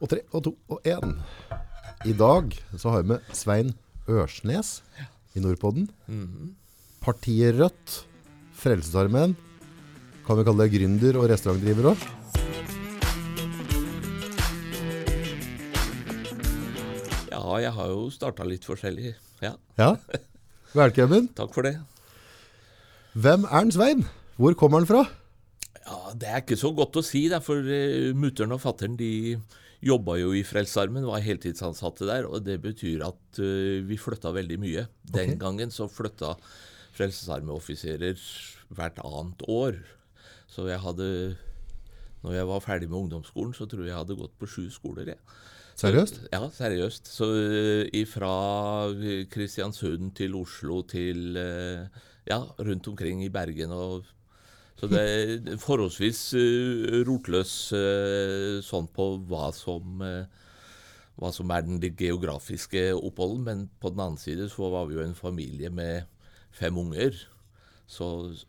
og tre og to og én. I dag så har vi med Svein Ørsnes i Nordpodden. Partiet Rødt, Frelsesarmeen. Kan vi kalle det gründer og restaurantdriver òg? Ja, jeg har jo starta litt forskjellig. Ja, Ja. Velkommen. takk for det. Hvem er den Svein? Hvor kommer han fra? Ja, Det er ikke så godt å si, da, for uh, mutter'n og fatter'n de jobba jo i Frelsesarmeen, var heltidsansatte der. Og det betyr at uh, vi flytta veldig mye. Den okay. gangen så flytta Frelsesarmeoffiserer hvert annet år. Så jeg hadde Når jeg var ferdig med ungdomsskolen, så tror jeg jeg hadde gått på sju skoler. jeg. Seriøst? Ja, seriøst. Så uh, fra Kristiansund til Oslo til uh, Ja, rundt omkring i Bergen og Så det er forholdsvis uh, rotløs uh, sånn på hva som uh, hva som er den geografiske oppholden, men på den annen side så var vi jo en familie med fem unger. Så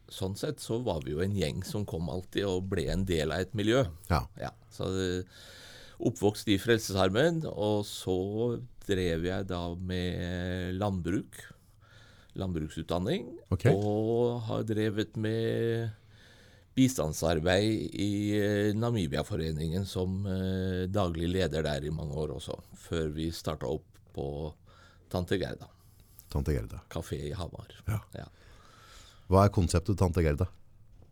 sånn sett så var vi jo en gjeng som kom alltid og ble en del av et miljø. Ja. Ja, så oppvokst i Frelsesarmeen, og så drev jeg da med landbruk. Landbruksutdanning. Okay. Og har drevet med bistandsarbeid i eh, Namibia-foreningen som eh, daglig leder der i mange år også, før vi starta opp på Tante Gerda Tante Gerda. kafé i Hamar. Ja. Ja. Hva er konseptet Tante Gerda?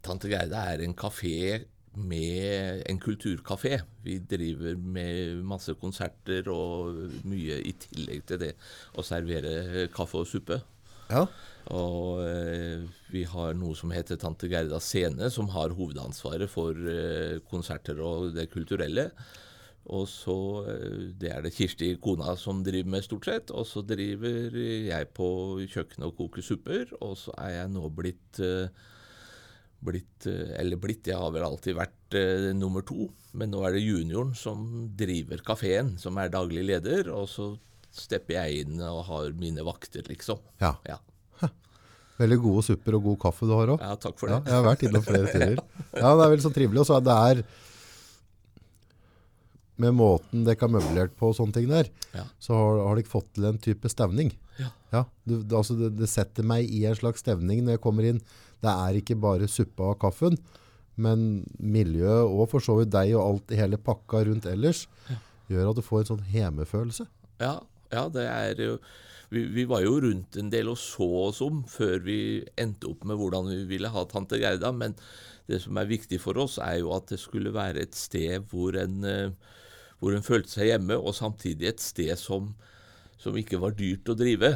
Tante Gerda er en kafé med en kulturkafé. Vi driver med masse konserter og mye i tillegg til det å servere kaffe og suppe. Ja. Og eh, vi har noe som heter Tante Gerda Scene, som har hovedansvaret for eh, konserter og det kulturelle. Og så eh, Det er det Kirsti, kona, som driver med stort sett. Og så driver jeg på kjøkkenet og koker supper. Og så er jeg nå blitt eh, blitt, eh, eller blitt, jeg har vel alltid vært nummer to, men nå er det junioren som driver kafeen, som er daglig leder, og så stepper jeg inn og har mine vakter, liksom. ja. Ja, Veldig gode supper og god kaffe du har òg. ja takk for Ja, det. jeg har vært innom flere tider. Ja, det er veldig så trivelig. Og så er det er med måten dere har møblert på og sånne ting der, Ja. så har, har dere fått til en type stevning. Ja. Ja, du, altså det, det setter meg i en slags stevning når jeg kommer inn. Det er ikke bare suppa og kaffen, men miljøet og for så vidt deg og alt i hele pakka rundt ellers, gjør at du får en sånn hemefølelse. Ja, ja, det er jo vi, vi var jo rundt en del og så oss om før vi endte opp med hvordan vi ville ha Tante Gerda, men det som er viktig for oss, er jo at det skulle være et sted hvor en, eh, hvor en følte seg hjemme, og samtidig et sted som, som ikke var dyrt å drive.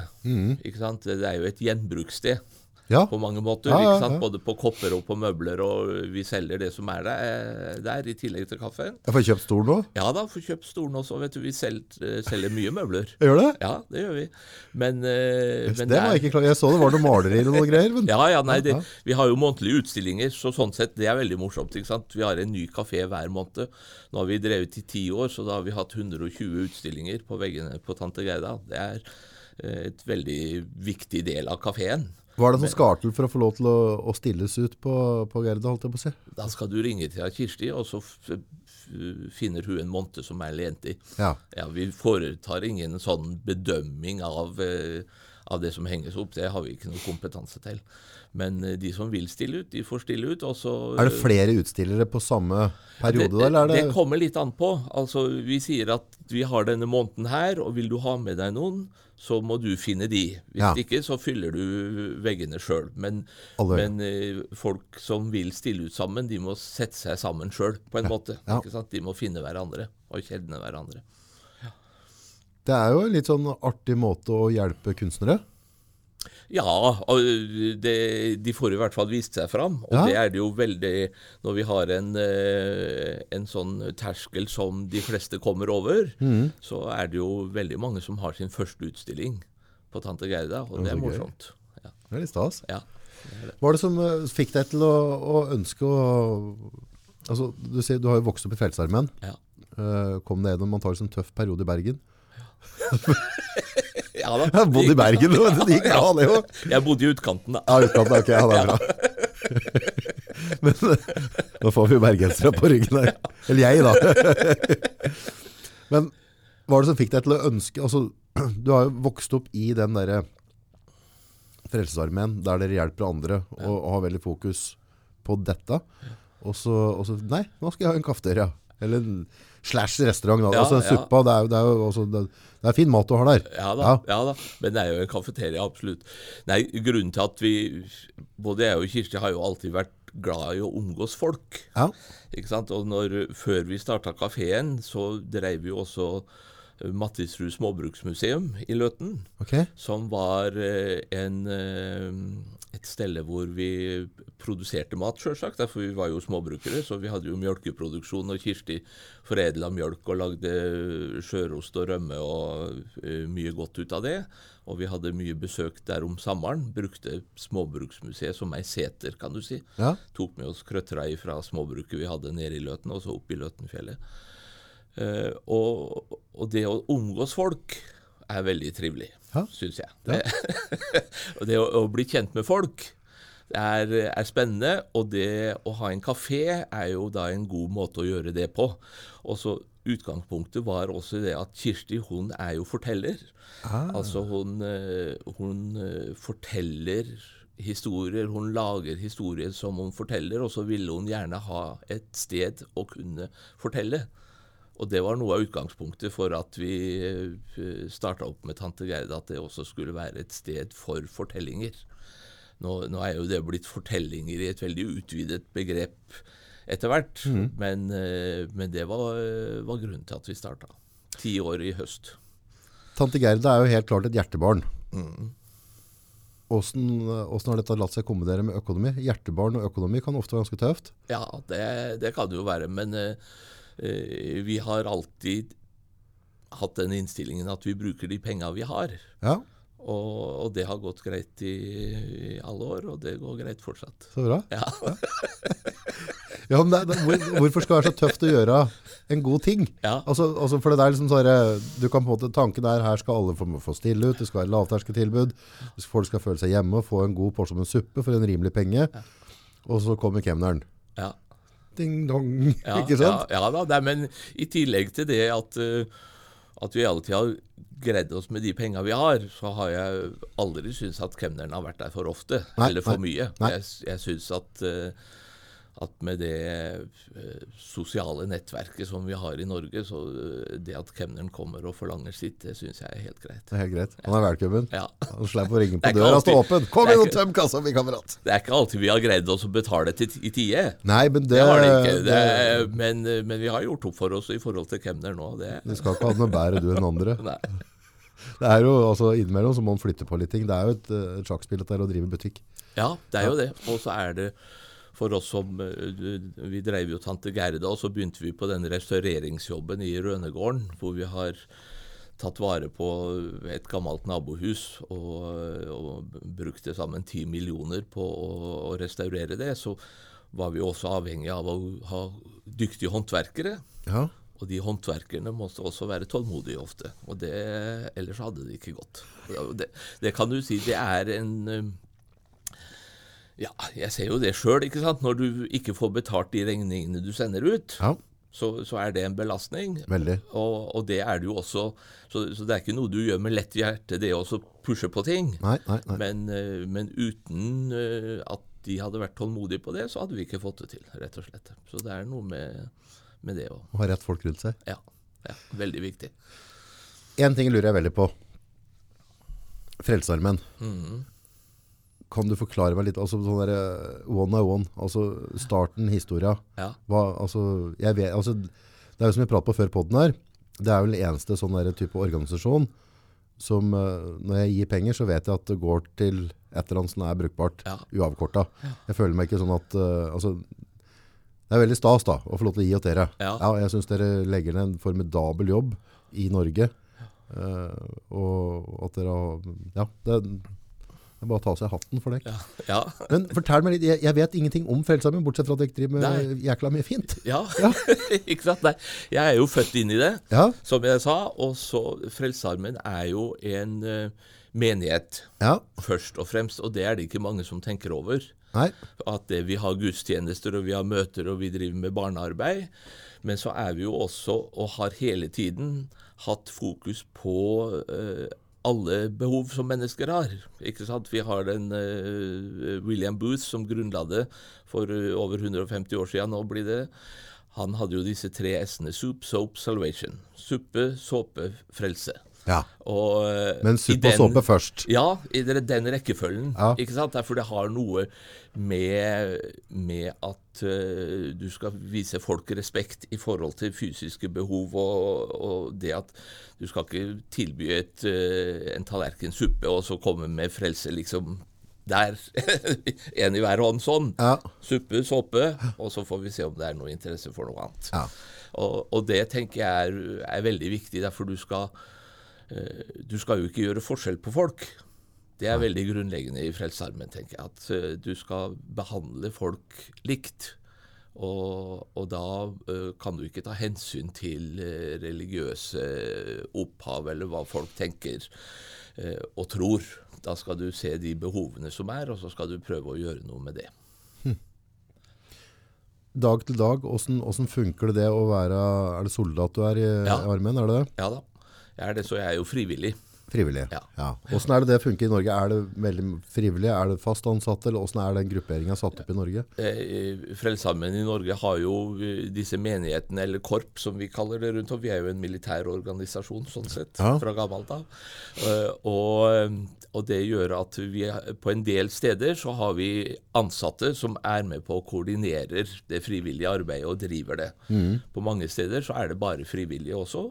Ikke sant? Det er jo et gjenbrukssted Ja, på mange måter. Ja, ja? Både på kopper og på møbler, og vi selger det som er der, eh, der i tillegg til kaffen. jeg får kjøpt stol nå. Ja da, får kjøpt stolen også. vet du, Vi selger, selger mye møbler. Gjør det? Ja, det gjør vi. Men, eh, men det var jeg ikke klar. Jeg så det var noen malerier og noen greier. Men... Ja, ja, nei, det, Vi har jo månedlige utstillinger, så sånn sett, det er veldig morsomt. ikke sant? Vi har en ny kafé hver måned. Nå har vi drevet i ti år, så da har vi hatt 120 utstillinger på veggene på Tante Gerda. Det er eh, et veldig viktig del av kafeen. Hva er det som skal til for å få lov til å, å stilles ut på, på Gerda, holdt jeg på å si? Da skal du ringe til Kirsti, og så finner hun en måned som er i. Ja. Ja, Vi foretar ingen sånn bedømming av, eh, av det som henges opp. Det har vi ikke noe kompetanse til. Men eh, de som vil stille ut, de får stille ut. Og så, Er det flere utstillere på samme periode, det, er det, det... det kommer litt an på. Altså, Vi sier at vi har denne måneden her, og vil du ha med deg noen, så må du finne de. Hvis Ja. ikke, så fyller du veggene sjøl. Men, men eh, folk som vil stille ut sammen, de må sette seg sammen sjøl, på en måte. Ja. Ikke sant? De må finne hverandre og kjenne hverandre. Det er jo en litt sånn artig måte å hjelpe kunstnere. Ja, det, de får i hvert fall vist seg fram. Og Ja. det er det jo veldig Når vi har en, eh, en sånn terskel som de fleste kommer over, Mm. så er det jo veldig mange som har sin første utstilling på Tante Gerda, og Det det er morsomt. Ja. Det er litt stas. ja. Hva er det som eh, fikk deg til å, å ønske å Altså, du, sier, du har jo vokst opp i Frelsesarmeen. Ja. Uh, kom deg gjennom antakelig en tøff periode i Bergen. ja da. Jeg bodde i Bergen, og det gikk bra, det jo. Jeg bodde i utkanten, da. Ja, utkanten, ok, ja, det er bra. Men nå får vi jo bergensere på ryggen her. Eller jeg, da. Men hva er det som fikk deg til å ønske altså, Du har jo vokst opp i den derre Frelsesarmeen der dere hjelper andre og, og har veldig fokus på dette. Og så, og så Nei, nå skal jeg ha en kafeteria. Eller en slash restaurant. Ja, altså en ja. suppa, det er det er også, det, det er fin mat du har der. Ja da, Ja. da, men det er jo en kafeteria, absolutt. Nei, Grunnen til at vi Både jeg og Kirsti har jo alltid vært glad i å omgås folk. Ja. Ikke sant? Og når, før vi starta kafeen, så drev vi jo også eh, Mattisrud småbruksmuseum i Løten. okay. Som var eh, en, eh, et sted hvor vi produserte mat, sjølsagt. For vi var jo småbrukere, så vi hadde jo mjølkeproduksjon. Og Kirsti foredla mjølk og lagde sjørost og rømme og eh, mye godt ut av det. Og vi hadde mye besøk der om sommeren. Brukte Småbruksmuseet som ei seter, kan du si. Ja. Tok med oss krøttera fra småbruket vi hadde nede i Løten, og så opp i Løtenfjellet. Eh, og, og det å omgås folk er veldig trivelig, Ja. syns jeg. Det, og det å, å bli kjent med folk er, er spennende, og det å ha en kafé er jo da en god måte å gjøre det på. Og så Utgangspunktet var også det at Kirsti hun er jo forteller. Altså hun, eh, hun eh, forteller historier, hun lager historier som hun forteller, og så ville hun gjerne ha et sted å kunne fortelle. Og det var noe av utgangspunktet for at vi starta opp med Tante Gerda, at det også skulle være et sted for fortellinger. Nå, nå er jo det blitt fortellinger i et veldig utvidet begrep etter hvert, men, eh, men det var, var grunnen til at vi starta. Ti år i høst. Tante Gerda er jo helt klart et hjertebarn. Åssen åssen har dette latt seg kombinere med økonomi? Hjertebarn og økonomi kan ofte være ganske tøft. Ja, det, det kan det jo være, men eh, eh, vi har alltid hatt den innstillingen at vi bruker de penga vi har. Ja, Og, og det har gått greit i, i alle år, og det går greit fortsatt. så bra. Ja, Ja, men det, det, hvor, hvorfor skal det være så tøft å gjøre en god ting? ja, Altså, altså for det er liksom sånn du kan på en måte, Tanken er her skal alle få, få stille ut, det skal være lavterskeltilbud. Folk skal føle seg hjemme og få en god porsjon med suppe for en rimelig penge. Og så kommer kemneren. ja. Ding dong. Ja, ikke sant? Ja, ja da, det, men i tillegg til det at, eh, at vi alltid har greid oss med de penga vi har, så har jeg aldri syntes at kemneren har vært der for ofte, Nei, eller for nei, mye. nei. Jeg, jeg syns at, eh, at med det eh, sosiale nettverket som vi har i Norge, så eh, det at kemneren kommer og forlanger sitt, det syns jeg er helt greit. Det er helt greit. Han er velkommen. Ja. Han slipper å ringe på døra og stå åpen. Kom inn og tøm kassa mi, kamerat. Det er ikke alltid vi har greid oss å betale til, i tide. Nei, men det, Det har det ikke. Det, det, men, men vi har gjort opp for oss i forhold til kemner nå. Det, du skal ikke ha noe bedre du enn andre. nei. Det er jo, altså Innimellom så må man flytte på litt ting. Det er jo et, eh, et sjakkspill dette å drive butikk. Ja, det er jo det. Og så er det for oss som eh, Vi drev jo Tante Gerda, og så begynte vi på den restaureringsjobben i Rønegården, hvor vi har tatt vare på et gammelt nabohus og, og brukt til sammen ti millioner på å, å restaurere det. Så var vi også avhengig av å ha dyktige håndverkere. Ja, Og de håndverkerne måtte også være tålmodige ofte. Og det, ellers hadde det ikke gått. Det, det kan du si, det er en um, Ja, jeg ser jo det sjøl, ikke sant. Når du ikke får betalt de regningene du sender ut, ja så, så er det en belastning. veldig. Og, og det er det jo også. Så, så det er ikke noe du gjør med lett hjerte, det å pushe på ting. Nei, nei, nei. Men, eh, men uten eh, at de hadde vært tålmodige på det, så hadde vi ikke fått det til, rett og slett. Så det er noe med, med det òg. Å ha rett folk rundt seg. Ja, ja, veldig viktig. En ting lurer jeg veldig på. Frelsesarmen. Mhm. Kan du forklare meg litt, altså sånn der eh, one of one, altså starten, historia. Ja. Hva, altså, jeg vet, altså, det er jo som vi pratet på før podden her, det er vel den eneste sånn der type organisasjon som, eh, når jeg gir penger, så vet jeg at det går til et eller annet som er brukbart, Ja. uavkorta. Jeg føler meg ikke sånn at, eh, altså, det er veldig stas da, å få lov til å gi åt dere. Ja. jeg synes dere legger ned en formidabel jobb i Norge, Uh, og at dere har, ja, det, det er bare å ta av seg hatten for deg. Ja. ja. Men fortell meg litt, jeg, jeg vet ingenting om Frelsesarmeen, bortsett fra at dere driver med Nei. jækla mye fint. ja. ikke sant? Nei, jeg er jo født inn i det, Ja, som jeg sa. Og så Frelsesarmeen er jo en uh, menighet Ja. først og fremst, og det er det ikke mange som tenker over. Nei. At det, vi har gudstjenester og vi har møter og vi driver med barnearbeid. Men så er vi jo også, og har hele tiden, hatt fokus på eh, alle behov som mennesker har. Ikke sant? Vi har den uh, William Booth som grunnla det for uh, over 150 år siden. Nå blir det Han hadde jo disse tre s-ene. Soup, soap, salvation. Suppe, såpe, frelse. Ja. Og, eh, Men supp og såpe først. ja, i den rekkefølgen. Ja. Ikke sant? Derfor det har noe med, med at uh, du skal vise folk respekt i forhold til fysiske behov, og, og det at du skal ikke tilby et, uh, en tallerken suppe og så komme med frelse liksom der. en i hver hånd sånn. Ja. Suppe, såpe, og så får vi se om det er noe interesse for noe annet. Ja. Og, og det tenker jeg er, er veldig viktig, derfor du skal Du skal jo ikke gjøre forskjell på folk. Det er veldig grunnleggende i Frelsesarmeen, tenker jeg. At eh, du skal behandle folk likt. Og, og da eh, kan du ikke ta hensyn til eh, religiøse opphav eller hva folk tenker eh, og tror. Da skal du se de behovene som er, og så skal du prøve å gjøre noe med det. Dag til dag, hvordan funker det det å være Er det soldat du er i, Ja. i armeen? Er det det? Ja da. Er det, så jeg er jo frivillig. Frivillig. Ja. Hvordan er det det funker i Norge? Er det veldig frivillig? Er det fast ansatte? Eller hvordan er den grupperingen satt opp i Norge? Eh, Frelsesarmeen i Norge har jo eh, disse menighetene, eller korp som vi kaller det rundt om. Vi er jo en militær organisasjon sånn sett, Ja. fra gammelt av. Eh, og, og det gjør at vi på en del steder så har vi ansatte som er med på å koordinerer det frivillige arbeidet og driver det. På mange steder så er det bare frivillige også.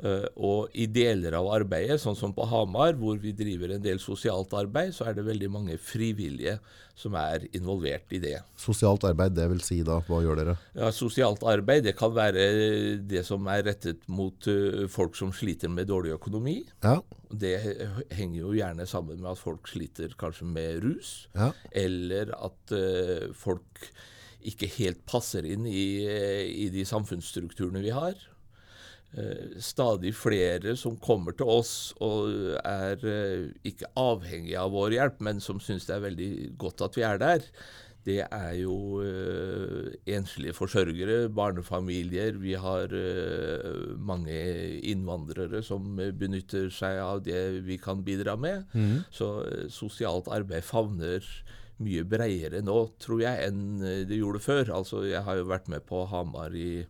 Eh, og i deler av arbeidet, sånn som på Hamar, hvor vi driver en del sosialt arbeid, så er det veldig mange frivillige som er involvert i det. Sosialt arbeid, det vil si da, hva gjør dere? Ja, Sosialt arbeid det kan være det som er rettet mot eh, folk som sliter med dårlig økonomi. Ja, Det henger jo gjerne sammen med at folk sliter kanskje med rus, ja, eller at eh, folk ikke helt passer inn i, i de samfunnsstrukturene vi har. Eh, stadig flere som kommer til oss og er eh, ikke avhengig av vår hjelp, men som syns det er veldig godt at vi er der. Det er jo eh, enslige forsørgere, barnefamilier. Vi har mange innvandrere som benytter seg av det vi kan bidra med. Så eh, sosialt arbeid favner mye bredere nå, tror jeg, enn det gjorde før. Altså, jeg har jo vært med på Hamar i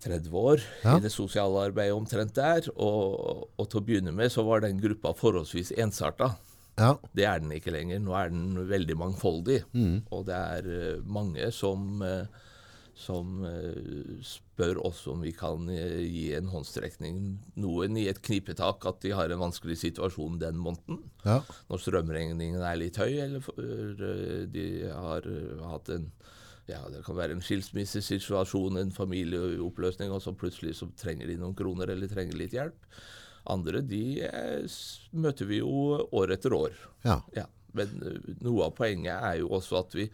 30 år Ja. i det sosiale arbeidet omtrent der. Og, og til å begynne med så var den gruppa forholdsvis ensarta. ja, Det er den ikke lenger. Nå er den veldig mangfoldig. Og det er eh, mange som, eh, som eh, spør oss om vi kan gi en håndstrekning. Noen i et knipetak at de har en vanskelig situasjon den måneden. ja, Når strømregningen er litt høy, eller de har hatt en ja, Det kan være en skilsmissesituasjon, en familieoppløsning, og så plutselig så trenger de noen kroner eller trenger litt hjelp. Andre de eh, møter vi jo år etter år. ja. Ja, men eh, noe av poenget er jo også at vi,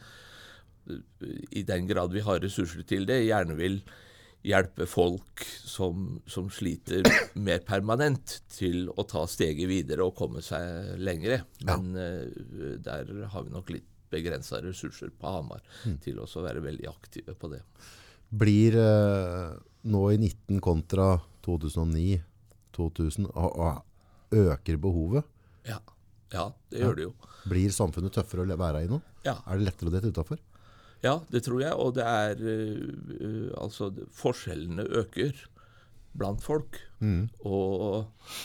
eh, i den grad vi har ressurser til det, gjerne vil hjelpe folk som, som sliter mer permanent til å ta steget videre og komme seg lengre. Men ja. der har vi nok litt begrensa ressurser på Hamar til også å være veldig aktive på det. Blir eh, nå i 19 kontra 2009, 2000, og, og øker behovet? Ja, ja det gjør det jo. Blir samfunnet tøffere å være i nå? Ja. Er det lettere å dette utenfor? Ja, det tror jeg. Og det er eh, Altså, forskjellene øker blant folk. Og eh,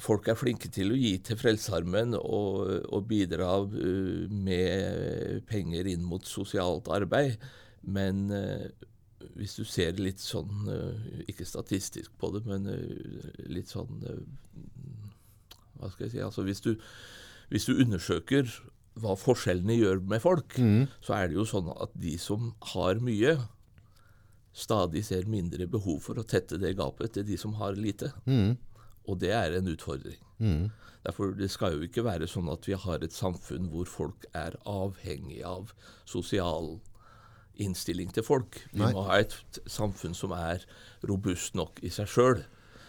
folk er flinke til å gi til Frelsesarmeen og, og bidra eh, med penger inn mot sosialt arbeid. Men eh, hvis du ser litt sånn eh, Ikke statistisk på det, men eh, litt sånn eh, Hva skal jeg si? Altså hvis du, hvis du undersøker hva forskjellene gjør med folk, så er det jo sånn at de som har mye, stadig ser mindre behov for å tette det gapet til de som har lite. Og det er en utfordring. Derfor Det skal jo ikke være sånn at vi har et samfunn hvor folk er avhengig av sosial innstilling til folk. Vi Nei. må ha et samfunn som er robust nok i seg sjøl.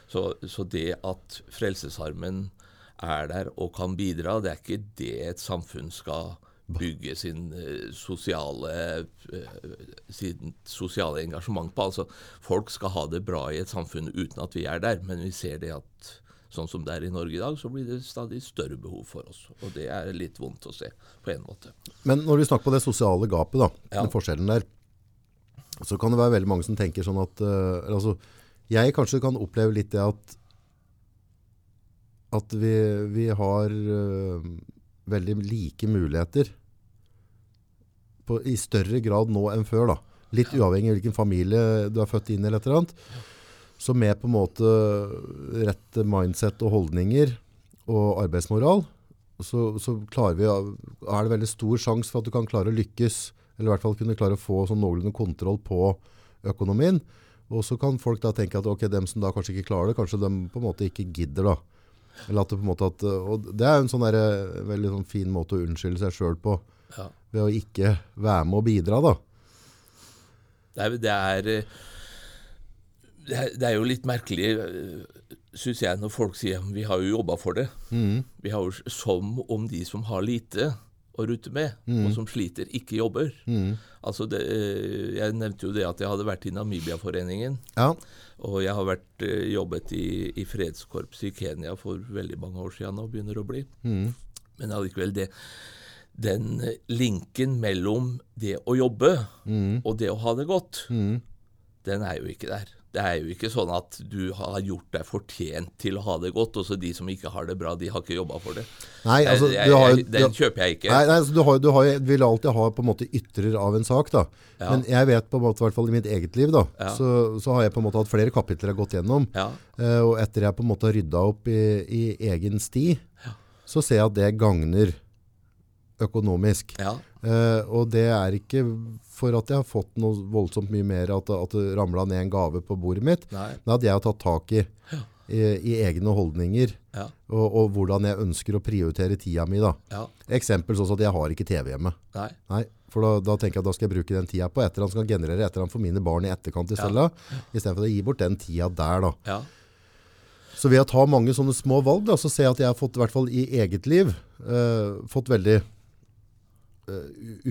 Så, så det at Frelsesarmen er der og kan bidra, det er ikke det et samfunn skal bygge sin eh, sosiale, eh, sin sosiale engasjement på. Altså, folk skal ha det bra i et samfunn uten at vi er der, men vi ser det at sånn som det er i Norge i dag, så blir det stadig større behov for oss. Og det er litt vondt å se, på en måte. Men når vi snakker på det sosiale gapet, da, Ja. den forskjellen der, så kan det være veldig mange som tenker sånn at uh, altså, Jeg kanskje kan oppleve litt det at at vi, vi har eh, veldig like muligheter på, i større grad nå enn før. da. Litt uavhengig av hvilken familie du er født inn i. eller et eller annet. Så med på en måte rett mindset og holdninger og arbeidsmoral, så, så klarer vi, er det veldig stor sjanse for at du kan klare å lykkes, eller i hvert fall kunne klare å få sånn noenlunde kontroll på økonomien. Og så kan folk da tenke at ok, dem som da kanskje ikke klarer det, kanskje de på en måte ikke gidder da. Eller at det på en måte at, og det er en sånn der, eh, veldig sånn fin måte å unnskylde seg selv på, Ja. ved å ikke være med og bidra da. Det er, det er, eh, det er, det er jo litt merkelig, syns jeg, når folk sier vi har jo jobba for det. Vi har jo Som om de som har lite å rutte med, og som sliter, ikke jobber. Altså det, eh, jeg nevnte jo det at jeg hadde vært i Namibia-foreningen. Ja, Og jeg har vært, eh, jobbet i, i fredskorps i Kenya for veldig mange år siden og begynner å bli. Men allikevel, det, den eh, linken mellom det å jobbe og det å ha det godt, den er jo ikke der. Det er jo ikke sånn at du har gjort deg fortjent til å ha det godt, og så de som ikke har det bra, de har ikke jobba for det. Nei, altså, jeg, du har jeg, den kjøper jeg ikke. Nei, nei altså, du, har, du har, vil alltid ha på en måte ytrer av en sak da. Ja. Men jeg vet på en måte, i hvert fall i mitt eget liv da, Ja. så, så har jeg på en måte hatt flere kapitler jeg har gått gjennom. Ja, Eh, og etter jeg på en måte har rydda opp i, i egen sti, så ser jeg at det gagner økonomisk. ja, Uh, og det er ikke for at jeg har fått noe voldsomt mye mer, at, at det ramla ned en gave på bordet mitt. nei, Men at jeg har tatt tak i, i, i egne holdninger, ja, og, og hvordan jeg ønsker å prioritere tida mi. da. ja, Eksempel sånn at jeg har ikke TV hjemme. nei, Nei, for da, da tenker jeg at da skal jeg bruke den tida på et eller annet som kan generere et eller annet for mine barn i etterkant i stedet. I stedet for å gi bort den tida der da. ja, Så ved å ta mange sånne små valg da, så ser jeg at jeg har fått, i hvert fall i eget liv, eh, fått veldig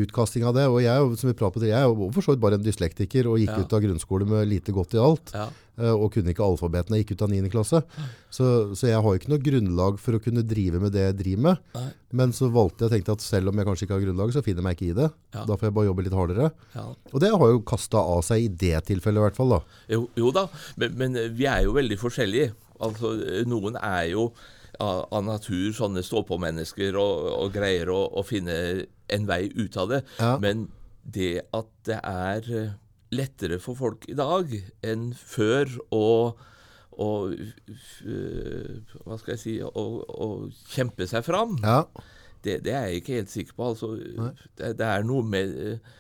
utkasting av det. Og jeg, som vi pratet på, jeg er for så vidt bare en dyslektiker og gikk Ja. ut av grunnskole med lite godt i alt. ja, eh, og kunne ikke alfabetene, gikk ut av 9. klasse. Så, så jeg har ikke noe grunnlag for å kunne drive med det jeg driver med. nei, Men så valgte jeg, tenkte at selv om jeg kanskje ikke har grunnlag, så finner jeg meg ikke i det. Ja. Da får jeg bare jobbe litt hardere. Og det har jo kastet av seg i det tilfellet i hvert fall da. Jo, jo da, men, men vi er jo veldig forskjellige. Altså, Noen er jo av, av natur sånne stå-på-mennesker og, og greier å, å finne en vei ut av det. Ja. Men det at det er eh, lettere for folk i dag enn før å å, øh, hva skal jeg si, å, å kjempe seg fram, Ja, det, det er jeg ikke helt sikker på. Altså, det, det er noe med eh,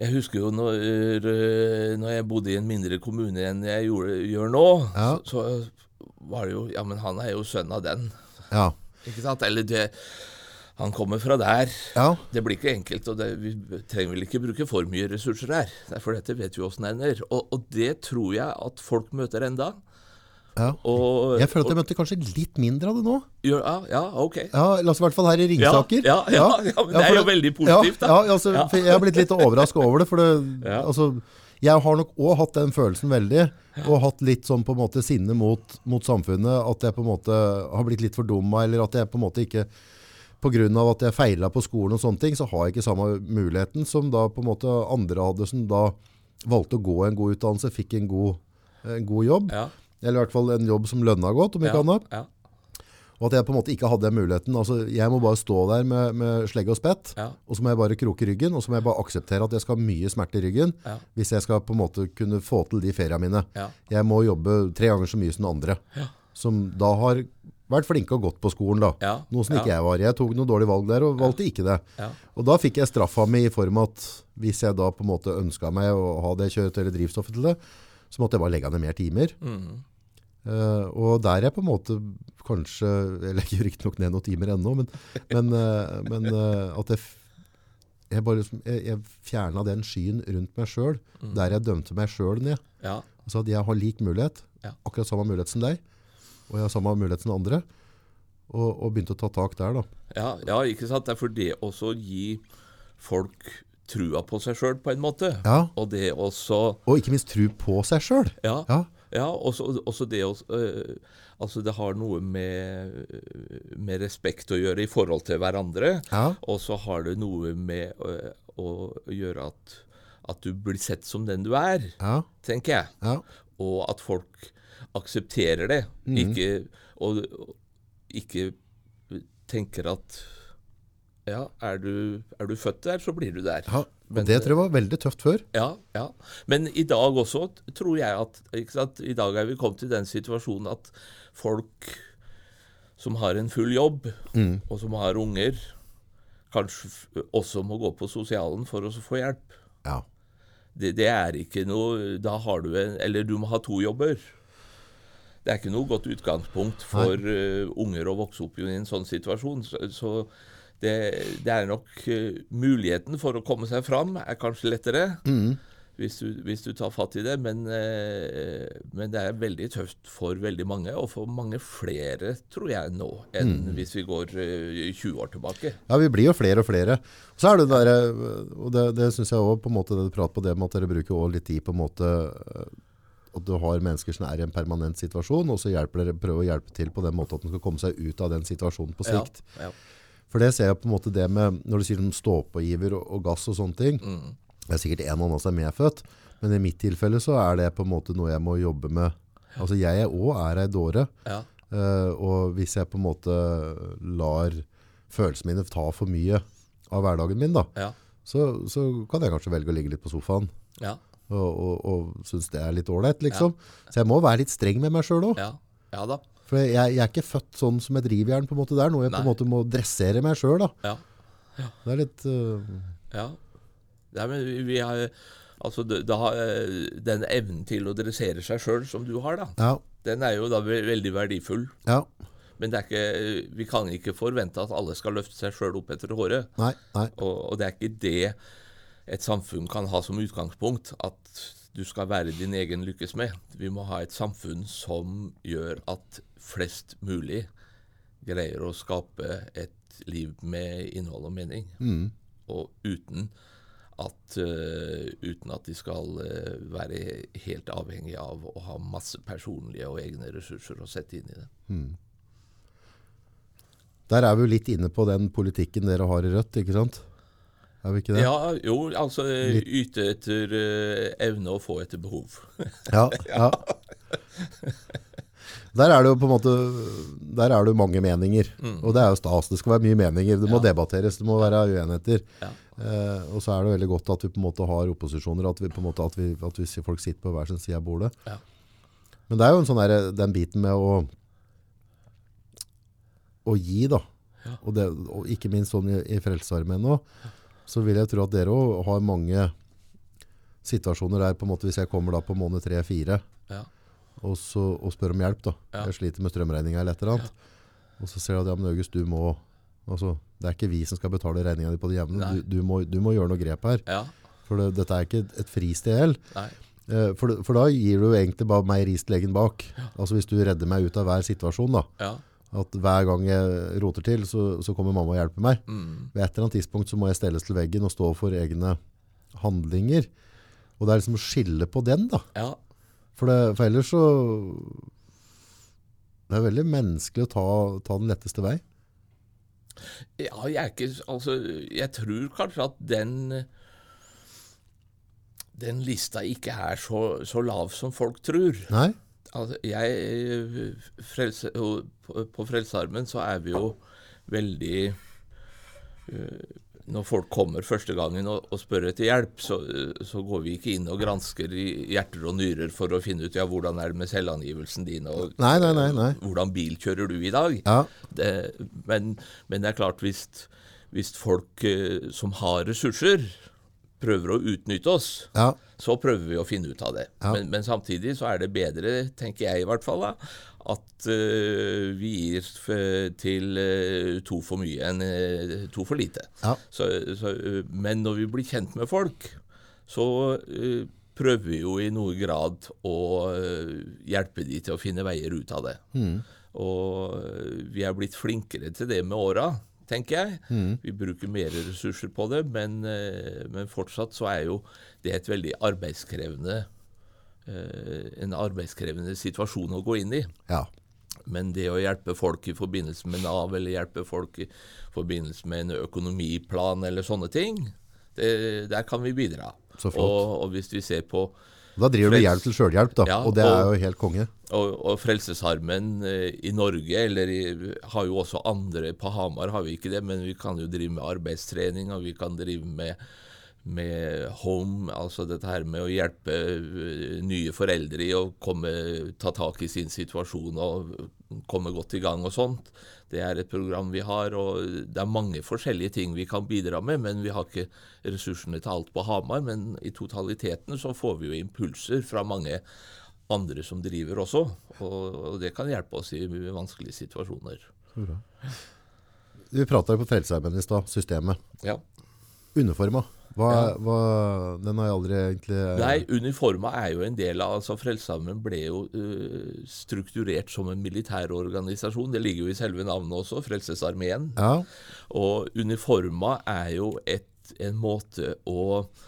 Jeg husker jo når, eh, når jeg bodde i en mindre kommune enn jeg gjorde, gjør nå, Ja. så, så var det jo Ja, men han er jo sønn av den. ja, Ikke sant? Eller det Han kommer fra der. ja. Det blir ikke enkelt, og det, vi trenger vel ikke bruke for mye ressurser her. For dette vet vi åssen det ender. Og, og det tror jeg at folk møter enda. ja. Og, Jeg føler at jeg møtte kanskje litt mindre av det nå. ja, ja, ok. Ja, la oss i hvert fall her i Ringsaker. Ja, ja, ja, men det er jo veldig positivt, da. Ja, altså, jeg har blitt litt overrasket over det, for det, Ja. altså, jeg har nok også hatt den følelsen veldig, og hatt litt sånn på en måte sinne mot, mot samfunnet, at jeg på en måte har blitt litt fordumma, eller at jeg på en måte ikke, Pga. at jeg feilet på skolen og sånne ting, så har jeg ikke samme muligheten som da på en måte andre hadde, som da valgte å gå en god utdannelse, fikk en god, en god jobb, Ja, eller i hvert fall en jobb som lønna godt, om ikke ja, annet. ja, Og at jeg på en måte ikke hadde den muligheten. Altså, jeg må bare stå der med, med slegge og spett, Ja. og så må jeg bare kroke ryggen, og så må jeg bare akseptere at jeg skal ha mye smerte i ryggen, Ja. hvis jeg skal på en måte kunne få til de feriene mine. ja, Jeg må jobbe tre ganger så mye som andre, Ja. som da har vært flinke og gått på skolen da. Ja. Noe som Ja. ikke jeg var. Jeg tok noen dårlige valg der, og valgte ikke det. ja, Og da fikk jeg straffa mi i form av at hvis jeg da på en måte ønsket meg å ha det kjøretøyet eller drivstoffet til det, så måtte jeg bare legge ned mer timer. mm, Eh, og der er jeg på en måte kanskje Jeg legger riktignok ned noen timer ennå, men, men, uh, men uh, at jeg, jeg bare liksom, jeg, jeg fjerna den skyen rundt meg sjøl, Mm. der jeg dømte meg sjøl ned. ja, Altså at jeg har lik mulighet, Ja. akkurat samme mulighet som deg, og jeg har samme mulighet som andre, og, og begynte å ta tak der da. Ja, ja, ikke sant. Det er for det også å gi folk trua på seg sjøl, på en måte. Ja, Og det også og ikke minst tru på seg selv. Ja. Ja, Ja, også, også det å øh, Altså, det har noe med, med respekt å gjøre i forhold til hverandre. ja, Og så har det noe med øh, å gjøre at, at du blir sett som den du er, ja, tenker jeg. ja, Og at folk aksepterer det. Ikke, og, og ikke tenker at Ja, er du, er du født der, så blir du der. ja. Men- det tror jeg var veldig tøft før. Ja, ja. Men i dag også tror jeg at sant? I dag er vi kommet til den situasjonen at folk som har en full jobb, og som har unger, kanskje også må gå på sosialen for å få hjelp. Ja, Det, det er ikke noe Da har du en Eller du må ha to jobber. Det er ikke noe godt utgangspunkt for uh, unger å vokse opp i en sånn situasjon. Så, så det, det er nok eh, Muligheten for å komme seg fram er kanskje lettere hvis, du, hvis du tar fatt i det, men, eh, men det er veldig tøft for veldig mange, og for mange flere, tror jeg, nå enn hvis vi går eh, 20 år tilbake. Ja, vi blir jo flere og flere. Så er det der, og det, det synes jeg også på en måte, det du prater på det med at dere bruker også litt tid på en måte, at du har mennesker som er i en permanent situasjon, og så hjelper dere, prøver å hjelpe til på den måten at de skal komme seg ut av den situasjonen på sikt. Ja, ja. For det ser jeg på en måte det med, når du sier om ståpågiver og, og gass og sånne ting, Mm. det er sikkert en og annen som er medfødt, men i mitt tilfelle så er det på en måte noe jeg må jobbe med. Altså jeg også er ei dåre, ja. Uh, og hvis jeg på en måte lar følelsene mine ta for mye av hverdagen min, da, ja. så, så kan jeg kanskje velge å ligge litt på sofaen ja. og, og, og synes det er litt ålreit, liksom. Så jeg må være litt streng med meg sjøl òg. ja. ja da. For jeg, jeg er ikke født sånn som et rivjern, på en måte. Det er noe jeg på en måte må dressere meg sjøl, da. Ja. Det er litt uh... Ja. Nei, men vi, har Altså, det- da, eh, den evnen til å dressere seg sjøl som du har, da, Ja. den er jo da veldig verdifull. Ja. Men det er ikke, vi kan ikke forvente at alle skal løfte seg sjøl opp etter håret. Nei. Nei. Og, og det er ikke det et samfunn kan ha som utgangspunkt, at du skal være din egen lykkes med. Vi må ha et samfunn som gjør at flest mulig greier å skape et liv med innhold og mening. Og uten at, uh, uten at de skal uh, være helt avhengig av å ha masse personlige og egne ressurser å sette inn i det. Der er vi jo litt inne på den politikken dere har i Rødt, ikke sant? Er vi ikke det? Ja, jo, altså yte etter eh, evne og få etter behov. Ja, ja. Der er det jo på en måte Der er det jo mange meninger. Og det er jo stas. Det skal være mye meninger. Det må Mm. Ja. debatteres, det må være uenigheter. Ja. Eh, og så er det veldig godt at vi på en måte har opposisjoner, at, vi på en måte, at, vi, at vi, folk sitter på hver sin side av bordet. Ja. Men det er jo en sånn der, den biten med å å gi, da. Ja. Og, det, og ikke minst sånn i, i Frelsesarmeen nå, så vil jeg tro at dere òg har mange situasjoner der på en måte hvis jeg kommer da på måned tre-fire Ja. og, og spør om hjelp da. Ja. Jeg sliter med strømregninga eller et eller annet. Og så ser du at ja, men August, du må altså, Det er ikke vi som skal betale regninga di på det jevne. Du, du, du må gjøre noe grep her. Ja. For det, dette er ikke et, fristed. Nei. Eh, for, for da gir du egentlig bare meg ris til leggen bak. Altså Hvis du redder meg ut av hver situasjon, da. At hver gang jeg roter til, så, så kommer mamma og hjelper meg. Mm. Ved et eller annet tidspunkt så må jeg stelles til veggen og stå for egne handlinger. Og det er liksom å skille på den, da. Ja. For, det, for ellers så Det er veldig menneskelig å ta, ta den letteste vei. Ja, jeg er ikke Altså, jeg tror kanskje at den Den lista ikke er så, så lav som folk tror. Nei? Altså, jeg frelse, på, Frelsearmen så er vi jo veldig øh, Når folk kommer første gangen og, og spør etter hjelp, så, så går vi ikke inn og gransker i hjerter og nyrer for å finne ut ja, hvordan er det med selvangivelsen din, og Nei, nei, nei, hvordan bil kjører du i dag. Ja. Det, men, men det er klart, hvis, hvis folk eh, som har ressurser, prøver å utnytte oss, Ja. så prøver vi å finne ut av det. Ja. Men, men samtidig så er det bedre, tenker jeg i hvert fall, da, at uh, vi gir til uh, to for mye enn uh, to for lite. Ja. Så, så, men når vi blir kjent med folk, så prøver vi jo i noe grad å hjelpe de til å finne veier ut av det. Og eh, vi er blitt flinkere til det med åra, tenker jeg. Vi bruker mer ressurser på det, men, eh, men fortsatt så er jo det et veldig arbeidskrevende eh, en arbeidskrevende situasjon å gå inn i. Ja. Men det å hjelpe folk i forbindelse med Nav, eller hjelpe folk i forbindelse med en økonomiplan eller sånne ting, det, der kan vi bidra. Så. Og, og hvis vi ser på Da driver du hjelp til sjølhjelp, da. Ja, og det er og- jo helt konge. og, og Frelsesarmen eh, i Norge, eller i, har jo også andre På Hamar har vi ikke det, men vi kan jo drive med arbeidstrening, og vi kan drive med, med home, altså dette her med å hjelpe eh, nye foreldre i å komme, ta tak i sin situasjon og komme godt i gang og sånt. Det er et program vi har, og det er mange forskjellige ting vi kan bidra med, men vi har ikke ressursene til alt på Hamar. Men i totaliteten så får vi jo impulser fra mange andre som driver også, og, det kan hjelpe oss i vanskelige situasjoner. Vi prata på Frelsesarmen i stad, systemet. Ja. Uniforma. Hva, Ja. hva, den har jeg aldri egentlig Nei, uniforma er jo en del av altså Frelsesarmeen ble jo uh, strukturert som en militær organisasjon. Det ligger jo i selve navnet også, Frelsesarmeen. Ja, Og uniforma er jo et, en måte å eh,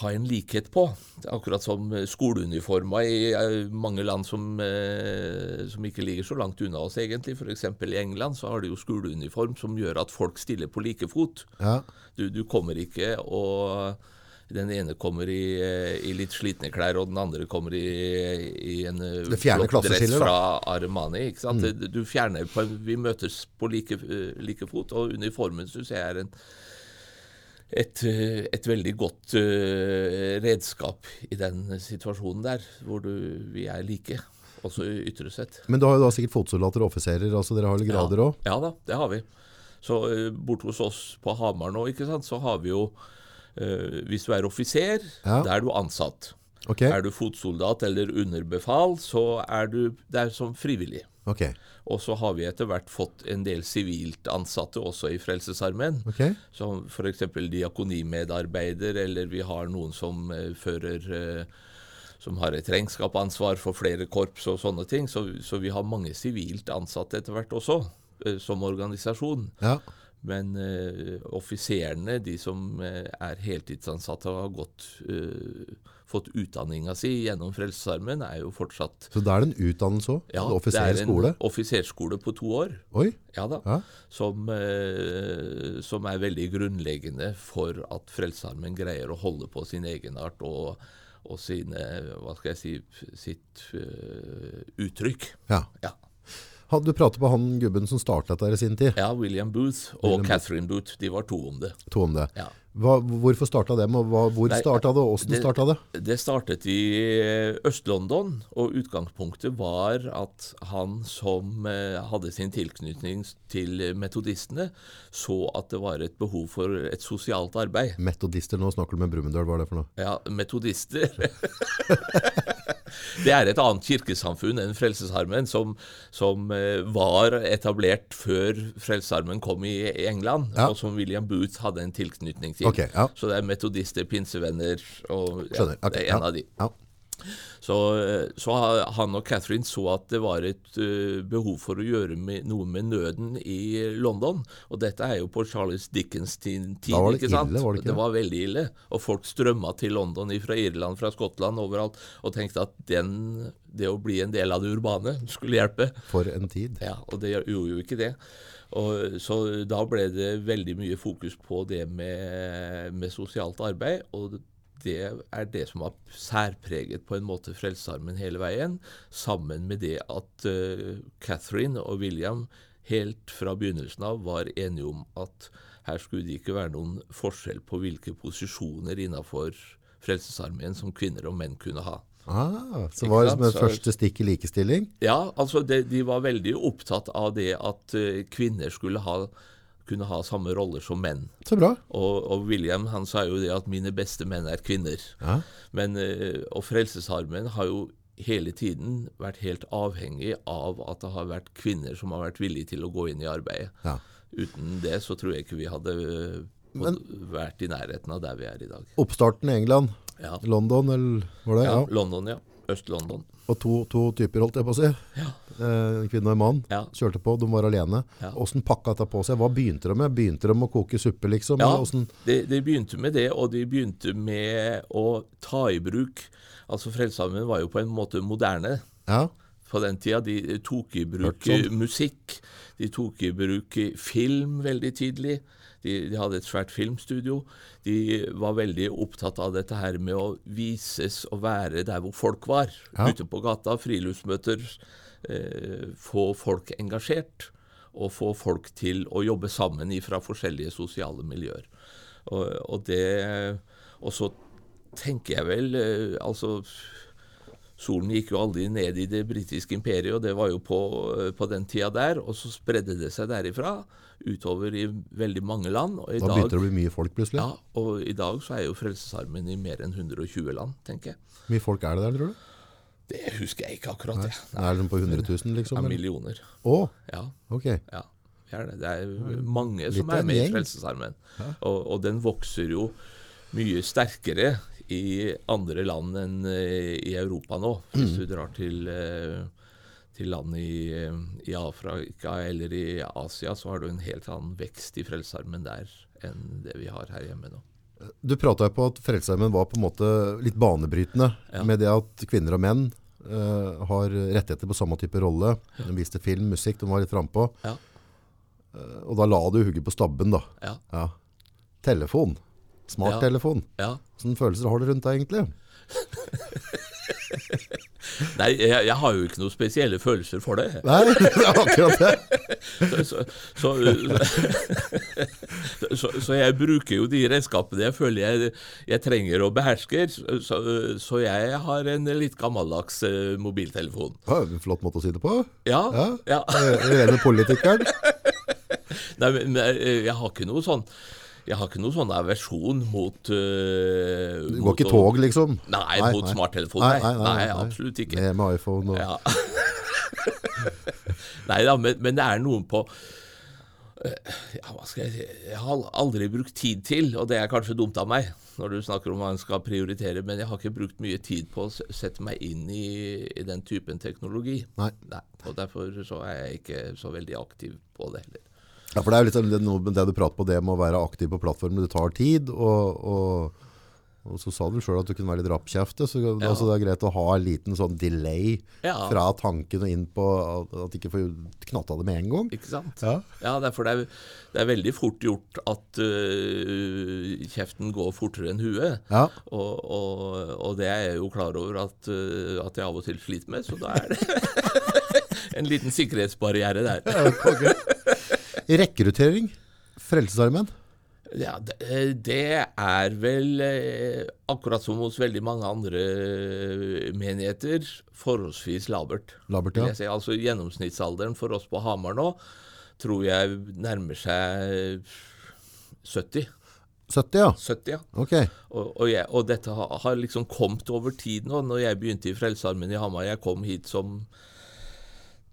ha en likhet på. Akkurat som skoleuniformer i eh, mange land som, eh, som ikke ligger så langt unna oss, egentlig. F.eks. i England så har de jo skoleuniform som gjør at folk stiller på like fot. ja. Du, du kommer ikke og den ene kommer i, eh, i litt slitne klær, og den andre kommer i, i en eh, flott dress fra Armani. ikke sant? Mm. Du fjerner på Vi møtes på like, eh, like fot, og uniformen syns jeg er en, et, eh, et veldig godt uh, redskap i den situasjonen der, hvor du, vi er like, også ytre sett. Men du har jo da sikkert fotsoldater og offiserer, altså dere har vel grader òg? Ja da, det har vi. Så uh, bort hos oss på Hamar nå, ikke sant, så har vi jo uh, Hvis du er offiser, Ja. da er du ansatt. Okay. Er du fotsoldat eller underbefal, så er du der som frivillig. Ok. Og så har vi etter hvert fått en del sivilt ansatte også i Frelsesarmeen. Okay. Som f.eks. diakonimedarbeider, eller vi har noen som eh, fører eh, som har et regnskapsansvar for flere korps og sånne ting. Så, så vi har mange sivilt ansatte etter hvert også, eh, som organisasjon. Ja. Men uh, offiserene, de som er heltidsansatte har gått, eh, fått utdanninga si gjennom Frelsesarmeen, er jo fortsatt Så da er det en utdannelse òg? ja, en det er en offiserskole? offiserskole på to år. Oi. Ja da. Ja. Som, eh, som er veldig grunnleggende for at Frelsesarmeen greier å holde på sin egenart og, og sine, hva skal jeg si, sitt uh, uttrykk. ja. Ja. Hadde Du pratet på han gubben som startet dette i sin tid. ja, William Booth og William. Catherine Booth, de var to om det. To om det. Ja. Hva, hvorfor starta dem, og hva, hvor Nei, starta det, og det- starta det? Det startet i eh, Øst-London, og utgangspunktet var at han som eh, hadde sin tilknytning til metodistene, så at det var et behov for et sosialt arbeid. Metodister, nå snakker du med Brumunddal, hva er det for noe? Ja, metodister. det er et annet kirkesamfunn enn Frelsesarmen, som, som eh, var etablert før Frelsesarmen kom i England, Ja. og som William Booth hadde en tilknytning til. Okay, ja. Så det er metodister, pinsevenner og ja, Skjønner. Ok, det er en av de. Så, eh, så han og Catherine så at det var et eh, behov for å gjøre med, noe med nøden i London. Og dette er jo på Charles Dickens tid, Da var det ikke sant? ille, var det ikke det? var veldig ille. Og folk strømma til London fra Irland, fra Skottland, overalt, og tenkte at den, det å bli en del av det urbane skulle hjelpe. For en tid. Ja, og det gjorde jo ikke det. Og, så da ble det veldig mye fokus på det med, med sosialt arbeid. og det er det som har særpreget på en måte Frelsesarmeen hele veien, sammen med det at uh, Catherine og William helt fra begynnelsen av var enige om at her skulle det ikke være noen forskjell på hvilke posisjoner innafor Frelsesarmeen som kvinner og menn kunne ha. Ah, så var det som et første stikk i likestilling? Ja, altså det, de var veldig opptatt av det at uh, kvinner skulle ha, kunne ha samme roller som menn. Så bra. Og, og William han sa jo det at 'mine beste menn er kvinner'. Ja. Men, eh, og Frelsesarmeen har jo hele tiden vært helt avhengig av at det har vært kvinner som har vært villige til å gå inn i arbeidet. Ja. Uten det så tror jeg ikke vi hadde Men, vært i nærheten av der vi er i dag. Oppstarten i England, Ja. London, eller var det? ja. Ja. London, ja. Øst-London. Og to, to typer, holdt jeg på å si. Ja. Eh, kvinne og en mann. Ja. Kjørte på, de var alene. Ja. Hvordan pakka dette på seg? Hva begynte de med? Begynte de å koke suppe, liksom? Ja. De, de begynte med det, og de begynte med å ta i bruk Altså Frelsesarmeen var jo på en måte moderne ja. på den tida. De tok i bruk sånn. musikk. De tok i bruk film veldig tidlig. De, de hadde et svært filmstudio. De var veldig opptatt av dette her med å vises og være der hvor folk var. Ja. Ute på gata, friluftsmøter. Eh, få folk engasjert. Og få folk til å jobbe sammen fra forskjellige sosiale miljøer. Og, og det Og så tenker jeg vel eh, Altså Solen gikk jo aldri ned i det britiske imperiet, og det var jo på, på den tida der. Og så spredde det seg derifra utover i veldig mange land. Da dag, begynte det å bli mye folk, plutselig. ja, og i dag så er jo Frelsesarmeen i mer enn 120 land, tenker jeg. Hvor mye folk er det der, tror du? Det husker jeg ikke akkurat. Nei. Det er liksom på 100 000, liksom? Ja, millioner. Å, Ja, ok. ja. Det er, det. det er mange Litt som er med i frelsesarmen. Og, og den vokser jo mye sterkere i andre land enn eh, i Europa nå. Hvis Mm. du drar til, eh, til land i, eh, i Afrika eller i Asia, så har du en helt annen vekst i Frelsesarmeen der enn det vi har her hjemme nå. Du prata på at Frelsesarmeen var på en måte litt banebrytende Ja. med det at kvinner og menn uh, har rettigheter på samme type rolle. De viste film, musikk, de var litt frampå. Ja. Uh, og da la du hugget på stabben, da. Ja. Ja. Telefon. Smarttelefon. ja. Hvilke følelser har du rundt deg, egentlig? Nei, jeg, jeg har jo ikke noen spesielle følelser for det. Nei, det er akkurat det. Så, så, så, så, jeg bruker jo de redskapene jeg føler jeg, jeg trenger og behersker. Så, så jeg har en litt gammeldags eh, mobiltelefon. Ja, en flott måte å si det på. Ja. Ja. ja. Rene politikeren. Nei, men, men eh, jeg har ikke noe sånn jeg har ikke noen sånn aversjon mot uh, Du går ikke tog, liksom? Nei, Nei, mot nei. smarttelefon. Nei, nei, nei, nei. absolutt ikke. Det med iPhone og Ja. Nei da, men, men det er noen på eh, ja, hva skal jeg si Jeg har aldri brukt tid til, og det er kanskje dumt av meg når du snakker om hva en skal prioritere, men jeg har ikke brukt mye tid på å sette meg inn i, i den typen teknologi. Nei. Og derfor så er jeg ikke så veldig aktiv på det heller. Ja, for det er jo litt sånn det, noe med det du prater på, det med å være aktiv på plattformen. Det tar tid, og, og, og så sa du sjøl at du kunne være litt rappkjefte, så Ja. altså, det er greit å ha en liten sånn delay Ja. fra tanken og inn på at, at ikke får knatta det med en gang. Ikke sant? Ja. Ja, derfor det er, det er veldig fort gjort at uh, kjeften går fortere enn huet. Ja. Og, og, og det er jeg jo klar over at, uh, at jeg av og til sliter med, så da er det en liten sikkerhetsbarriere der. Rekruttering. Frelsesarmeen. Ja, det, det er vel eh, akkurat som hos veldig mange andre eh, menigheter forholdsvis labert. Labert, ja. jeg si. Altså Gjennomsnittsalderen for oss på Hamar nå tror jeg nærmer seg 70. 70, ja. 70 ja. Ok. Og, og, jeg, og dette har, har liksom kommet over tid nå. Når jeg begynte i Frelsesarmeen i Hamar Jeg kom hit som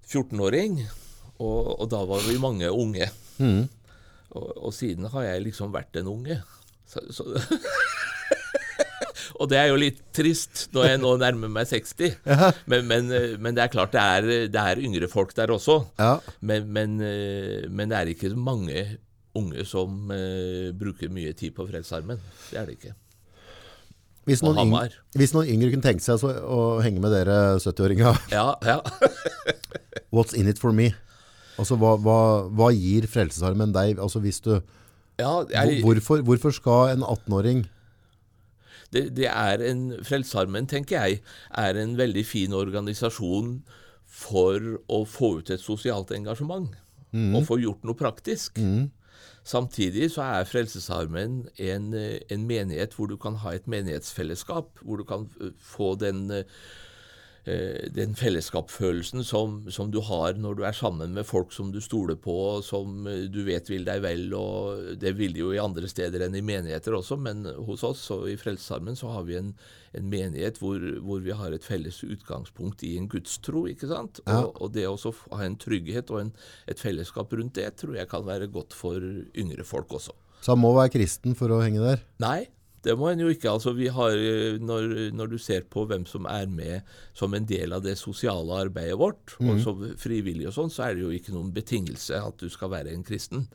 14-åring, og, og da var vi mange unge. Mm. Og, og siden har jeg liksom vært en unge. Så, så og det er jo litt trist når jeg nå nærmer meg 60. Men, men, men det er klart det er, det er yngre folk der også. Ja. Men, men, eh, men det er ikke mange unge som uh, bruker mye tid på Frelsesarmen. Det er det ikke. Hvis noen, yngre, hvis noen yngre kunne tenke seg så, å henge med dere 70-åringer Ja, ja. what's in it for me? Altså, hva, hva, hva gir Frelsesarmeen deg? Altså, hvis du, ja jeg, hvorfor, hvorfor skal en 18-åring det, det er en Frelsesarmeen, tenker jeg, er en veldig fin organisasjon for å få ut et sosialt engasjement. Og få gjort noe praktisk. Samtidig så er Frelsesarmeen en, eh, en menighet hvor du kan ha et menighetsfellesskap. Hvor du kan eh, få den, eh, den fellesskapsfølelsen som, som du har når du er sammen med folk som du stoler på, og som eh, du vet vil deg vel. og Det vil de jo i andre steder enn i menigheter også, men hos oss og i Frelsesarmen så har vi en, en menighet hvor, hvor vi har et felles utgangspunkt i en gudstro. ikke sant? Ja. Og, og det å ha en trygghet og en, et fellesskap rundt det tror jeg kan være godt for yngre folk også. Så han må være kristen for å henge der? Nei, det må en jo ikke. Altså, vi har, eh, når, når, du ser på hvem som er med som en del av det sosiale arbeidet vårt, mm. og som frivillig og sånn, så er det jo ikke noen betingelse at du skal være en kristen.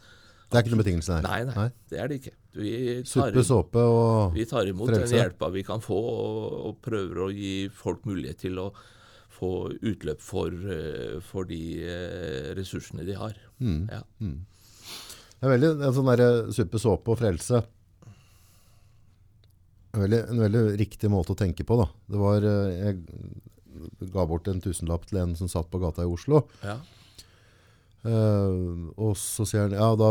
Det er ikke noen betingelse der? Nei, nei, nei, det er det ikke. Suppe, såpe og Vi tar imot frelse. den hjelpa vi kan få, og, og, prøver å gi folk mulighet til å få utløp for, eh, for de eh, ressursene de har. Mm. Ja. Mm. Det er veldig en sånn derre suppe, såpe og frelse. En veldig, en veldig, riktig måte å tenke på. da. Det var, eh, Jeg ga bort en tusenlapp til en som satt på gata i Oslo. Ja. Uh, og så sier han ja, da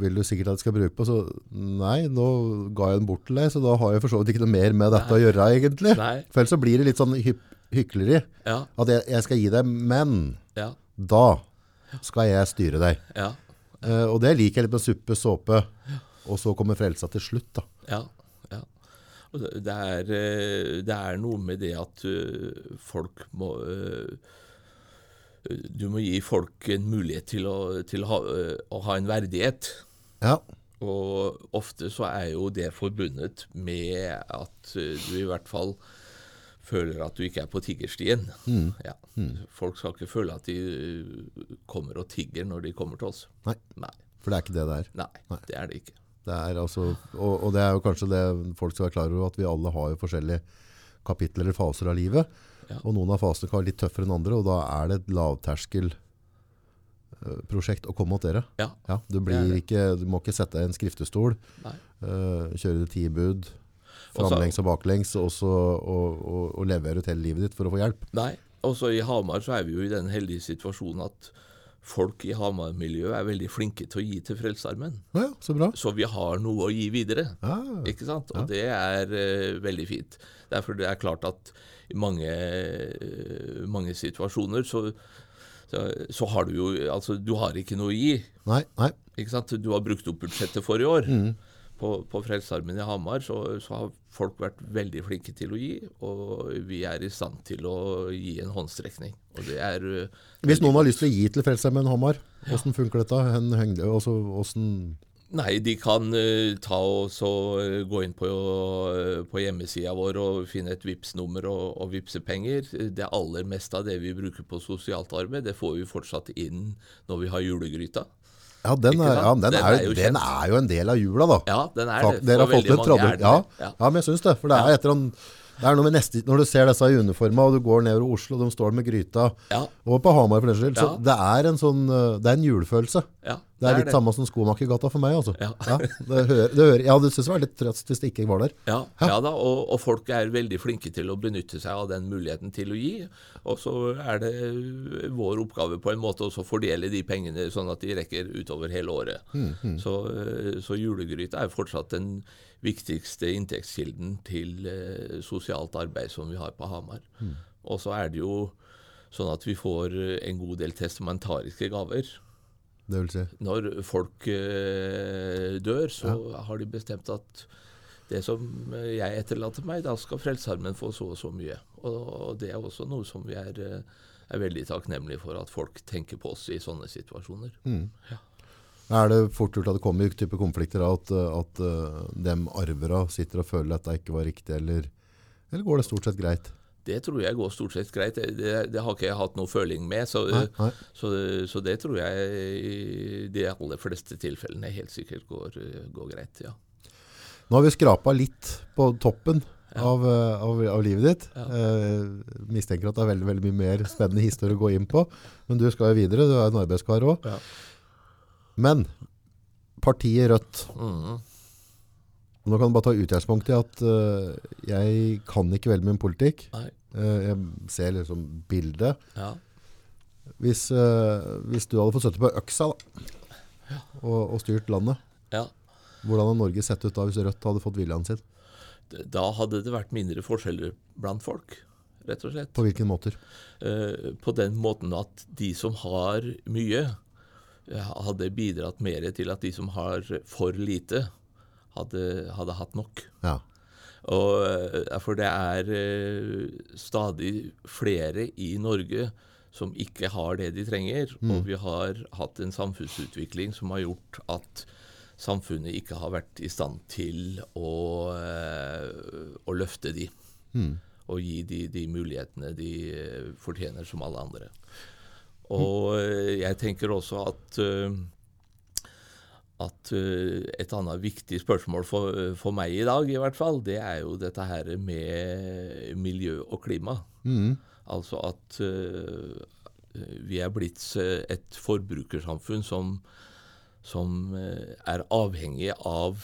vil du sikkert at jeg skal bruke på Så nei, nå ga jeg den bort til deg, så da har jeg for så vidt ikke noe mer med dette nei. å gjøre, egentlig. Nei. For ellers så blir det litt sånn hy hykleri. Ja. At jeg, jeg, skal gi deg, men ja. da skal jeg styre deg. Ja. Uh, og det liker jeg litt med suppe, såpe. Og så kommer frelsa til slutt, da. Det er, eh, det er noe med det at uh, folk må uh, Du må gi folk en mulighet til å, til å, ha, å ha, en verdighet. Ja. Og ofte så er jo det forbundet med at du i hvert fall føler at du ikke er på tiggerstien. Mm. Ja. Mm. Folk skal ikke føle at de kommer og tigger når de kommer til oss. Nei. Nei. For det er ikke det det er? Nei, Nei. det er det ikke. Det er altså, og, og, det er jo kanskje det folk skal være klar over, at vi alle har jo forskjellige kapitler eller faser av livet. Ja. Og noen av fasene kan være litt tøffere enn andre, og da er det et lavterskel uh, å komme mot dere. Ja. ja du, ikke, du, må ikke sette deg i en skriftestol, uh, kjøre ti bud, framlengs og baklengs, og, så, og, og, og levere ut hele livet ditt for å få hjelp. Nei. Også i Hamar så er vi jo i den heldige situasjonen at folk i Hamar-miljøet er veldig flinke til å gi til Frelsesarmeen. Ja, så. Så vi har noe å gi videre. Ja, ikke sant? Og ja. det er uh, veldig fint. Derfor det er klart at i mange, uh, mange situasjoner så, så, så, har du jo Altså, du har ikke noe å gi. Nei, nei. Ikke sant? Du har brukt opp budsjettet for i år. Mm på, på Frelsesarmeen i Hamar så, så, har folk vært veldig flinke til å gi, og vi er i stand til å gi en håndstrekning. Og det er uh, Hvis noen har lyst til å gi til Frelsesarmeen Hamar, hvordan ja. funker dette? Hen, også, hvordan Nei, de kan uh, ta og så, uh, gå inn på, på hjemmesida vår og finne et vips nummer og, og vippse penger. Det aller meste av det vi bruker på sosialt arbeid, det får vi fortsatt inn når vi har julegryta. Ja, den er, ja, den, er, jo, den er, jo, en del av jula, da. Ja, den er det. Dere har fått er tradisjon. Ja, ja. men jeg syns det. For det er etter en det er noe med neste, Når du ser disse i uniforma, og du går nedover Oslo, og de står med gryta, ja. og på Hamar for den skyld, så det er en sånn, eh, det er en julefølelse. Ja, det, er litt det. samme som Skomakergata for meg. altså. Ja. ja det hører, det hører, ja, du synes det var litt trøst hvis det ikke var der. Ja, ja da, og, og, folk er veldig flinke til å benytte seg av den muligheten til å gi. Og så er det vår oppgave på en måte også å fordele de pengene sånn at de rekker utover hele året. Mm, mm. Så, eh, så julegryta er fortsatt den viktigste inntektskilden til eh, sosialt arbeid som vi har på Hamar. Mm. Og så er det jo sånn at vi får en god del testamentariske gaver. Det vil si? Når folk eh, dør, så ja. har de bestemt at det som jeg etterlater meg, da skal Frelsesarmeen få så og så mye. Og, og, det er også noe som vi er, eh, er, veldig takknemlige for, at folk tenker på oss i sånne situasjoner. Mm. Ja. Er det fort gjort at det kommer type konflikter av at, at uh, dem arvere sitter og føler at det ikke var riktig, eller, eller går det stort sett greit? Det tror jeg går stort sett greit. Det, det, har ikke jeg hatt noe føling med. Så, nei, nei. Så, så, det tror jeg i de aller fleste tilfellene helt sikkert går, går greit. ja. Nå har vi skrapa litt på toppen ja. av, av, av, livet ditt. Ja. Eh, mistenker at det er veldig, veldig mye mer spennende historie å gå inn på. Men du skal jo videre. Du er en arbeidskar òg. Ja. Men partiet Rødt mm. Nå kan du bare ta utgangspunkt i at uh, jeg kan ikke veldig mye om politikk. Uh, jeg ser liksom bildet. Ja. Hvis, uh, hvis, du hadde fått støtte på øksa da, ja. og, og, styrt landet, ja. hvordan hadde Norge sett ut da hvis Rødt hadde fått viljen sin? Da hadde det vært mindre forskjeller blant folk, rett og slett. På hvilken måter? på den måten at de som har mye, hadde bidratt mer til at de som har for lite, hadde, hadde hatt nok. Ja. Og, eh, for det er eh, stadig flere i Norge som ikke har det de trenger. Mm. Og vi har hatt en samfunnsutvikling som har gjort at samfunnet ikke har vært i stand til å, eh, å løfte de. Og gi de de mulighetene de fortjener som alle andre. Og eh, jeg tenker også at at eh, et annet viktig spørsmål for, for meg i dag, i hvert fall, det er jo dette her med miljø og klima. Altså at eh, vi er blitt et forbrukersamfunn som, som eh, er avhengig av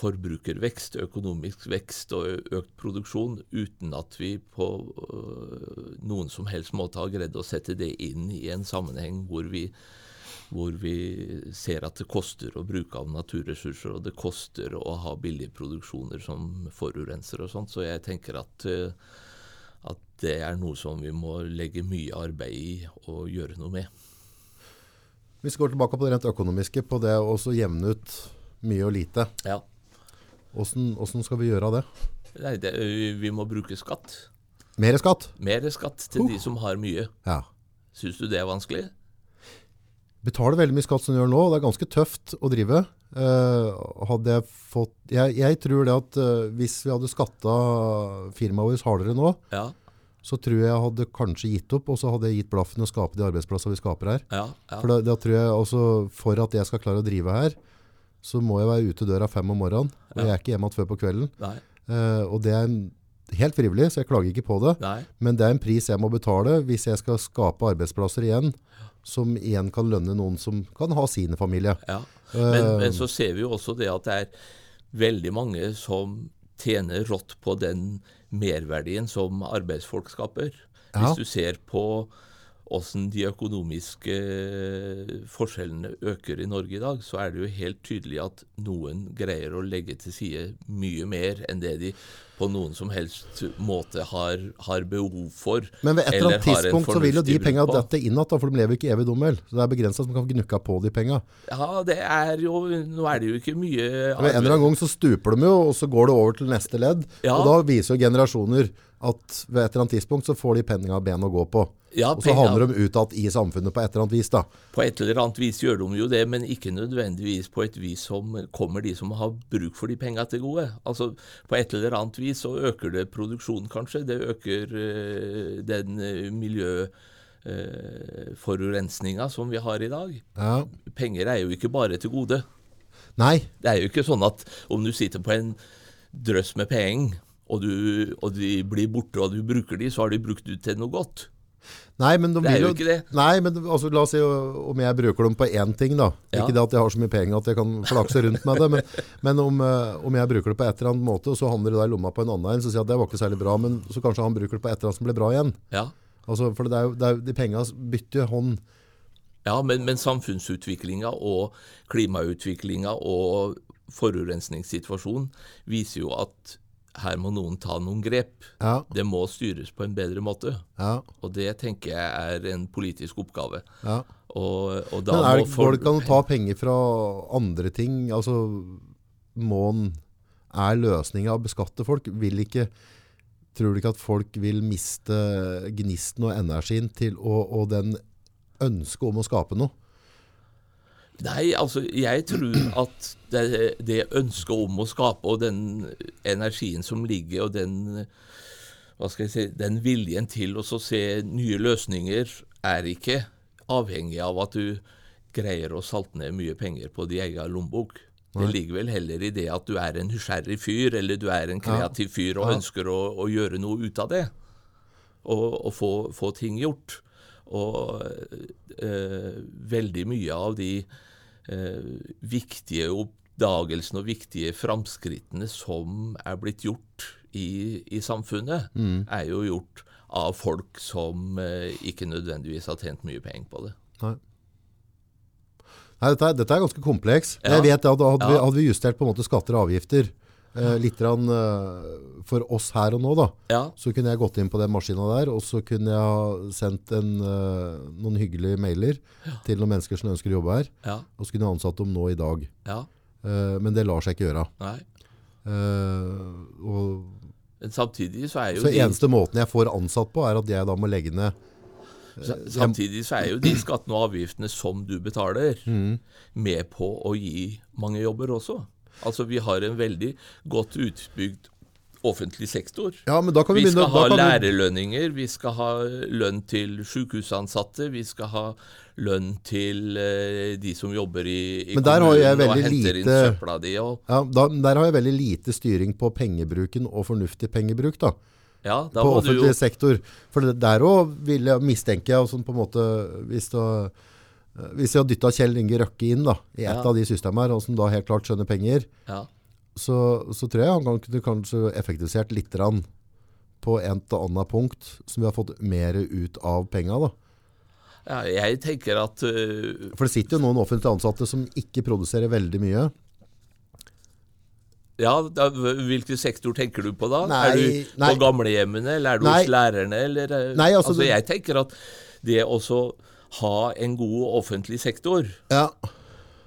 forbrukervekst, økonomisk vekst og økt produksjon, uten at vi på noen som helst måte har greid å sette det inn i en sammenheng hvor vi, hvor vi ser at det koster å bruke av naturressurser, og det koster å ha billige produksjoner som forurenser og sånt. Så jeg tenker at, øh, at det er noe som vi må legge mye arbeid i og gjøre noe med. Hvis vi går tilbake på det rent økonomiske, på det å jevne ut mye og lite. Ja. Hvordan, hvordan skal vi gjøre det? Nei, det, vi må bruke skatt. Mer skatt? Mer skatt til de som har mye. Ja. Syns du det er vanskelig? Betaler veldig mye skatt som du gjør nå. og Det er ganske tøft å drive. Uh, hadde jeg fått Jeg, jeg tror det at uh, hvis vi hadde skatta firmaet vårt hardere nå, Ja. så tror jeg hadde kanskje gitt opp, og så hadde jeg gitt blaffen å skape de arbeidsplassene vi skaper her. Ja, ja. For da, da tror jeg også, for at jeg skal klare å drive her, så må jeg være ute døra fem om morgenen, og jeg er ikke hjemme igjen før på kvelden. Eh, og det er en- helt frivillig, så jeg klager ikke på det. Nei. Men det er en pris jeg må betale hvis jeg skal skape arbeidsplasser igjen, som igjen kan lønne noen som kan ha sine familie. Ja. Eh, Men, men så ser vi jo også det at det er veldig mange som tjener rått på den merverdien som arbeidsfolk skaper. Hvis du ser på åssen de økonomiske forskjellene øker i Norge i dag, så er det jo helt tydelig at noen greier å legge til side mye mer enn det de på noen som helst måte har, har behov for. men ved et eller annet tidspunkt så vil jo de penga dette inn igjen, for de lever ikke evig dummel. Så det er begrensa som kan gnukka på de penga. Ja, det er jo Nå er det jo ikke mye Men en eller annen gang så stuper de jo, og så går det over til neste ledd. Ja. Og da viser jo generasjoner at ved et eller annet tidspunkt så får de penga ben å gå på. Ja, og så havner de ut igjen i samfunnet på et eller annet vis. da. På et eller annet vis gjør de jo det, men ikke nødvendigvis på et vis som kommer de som har bruk for de penga til gode. Altså, På et eller annet vis så øker det produksjonen, kanskje. Det øker øh, den uh, miljøforurensninga som vi har i dag. Ja. Penger er jo ikke bare til gode. Nei, Det er jo ikke sånn at om du sitter på en drøss med penger, og, og de blir borte, og du bruker de, så har de brukt ut til noe godt. Nei, men de Det er vil jo ikke det. Nei, men altså, la oss si om jeg bruker dem på én ting, da. Ja. Ikke det at jeg har så mye penger at jeg kan flakse rundt med det, men, men om, eh, om jeg bruker det på et eller annet måte, og så handler det i lomma på en annen en, så sier jeg at det var ikke særlig bra, men så kanskje han bruker det på et eller annet som blir bra igjen. Ja, Altså, for det er jo, det er, jo- de penga bytter hånd. Ja, men, men samfunnsutviklinga og klimautviklinga og forurensningssituasjonen viser jo at her må noen ta noen grep. Ja, Det må styres på en bedre måte. ja, Og det tenker jeg er en politisk oppgave. ja. Og, og Men er det, går det ikke an å ta penger fra andre ting? Altså, må en Er løsninga å beskatte folk? Vil ikke Tror du ikke at folk vil miste gnisten og energien til og, og den ønsket om å skape noe? Nei, altså jeg tror at det, det ønsket om å skape og den energien som ligger, og den hva skal jeg si, den viljen til å se nye løsninger, er ikke avhengig av at du greier å salte ned mye penger på din egen lommebok. Det ligger vel heller i det at du er en nysgjerrig fyr, eller du er en kreativ fyr og ønsker å, å gjøre noe ut av det. Og, og få, få ting gjort. Og øh, veldig mye av de viktige oppdagelsene og viktige framskrittene som er blitt gjort i, i samfunnet, er jo gjort av folk som eh, ikke nødvendigvis har tjent mye penger på det. Nei. Nei, dette, er, dette er ganske kompleks. Ja. Jeg vet at Hadde, ja. vi, hadde vi justert på en måte skatter og avgifter eh, litt rann, eh, for oss her og nå, da, Ja, så kunne jeg gått inn på den maskina der, og så kunne jeg ha sendt en, eh, noen hyggelige mailer til noen mennesker som ønsker å jobbe her, ja, og så kunne jeg ansatt dem nå i dag. ja. Eh, men det lar seg ikke gjøre. Eh, Men samtidig så er jo så de eneste måten jeg får ansatt på, er at jeg da må legge ned Sa- Samtidig så er jo de skattene og avgiftene som du betaler, med på å gi mange jobber også. Altså vi har en veldig godt utbygd offentlig sektor. Ja, men da kan vi, Vi begynne skal ha vi- lærerlønninger, vi skal ha lønn til sykehusansatte, vi skal ha lønn til uh, de som jobber i, i Men der har jeg kommunen og veldig lite, inn søpla di. Og, Ja, da, der har jeg veldig lite styring på pengebruken og fornuftig pengebruk da, ja, da på offentlig jo sektor. For der også vil jeg mistenke jeg, sånn på en måte, hvis, det, hvis jeg har dyttet Kjell Inge Røkke inn da, i et Ja. av de systemene her, og som da helt klart skjønner penger, ja. så, så tror jeg han kunne kanskje effektivisert litt på en til annet punkt, som vi har fått mer ut av penger ja, Jeg tenker at uh, For det sitter jo noen offentlige ansatte som ikke produserer veldig mye. Ja, da, Hvilken sektor tenker du på da? Nei, er du nei. på gamlehjemmene, eller er du Nei. hos lærerne? Eller, eh, Nei, altså, altså, Jeg tenker at det også ha en god offentlig sektor, Ja,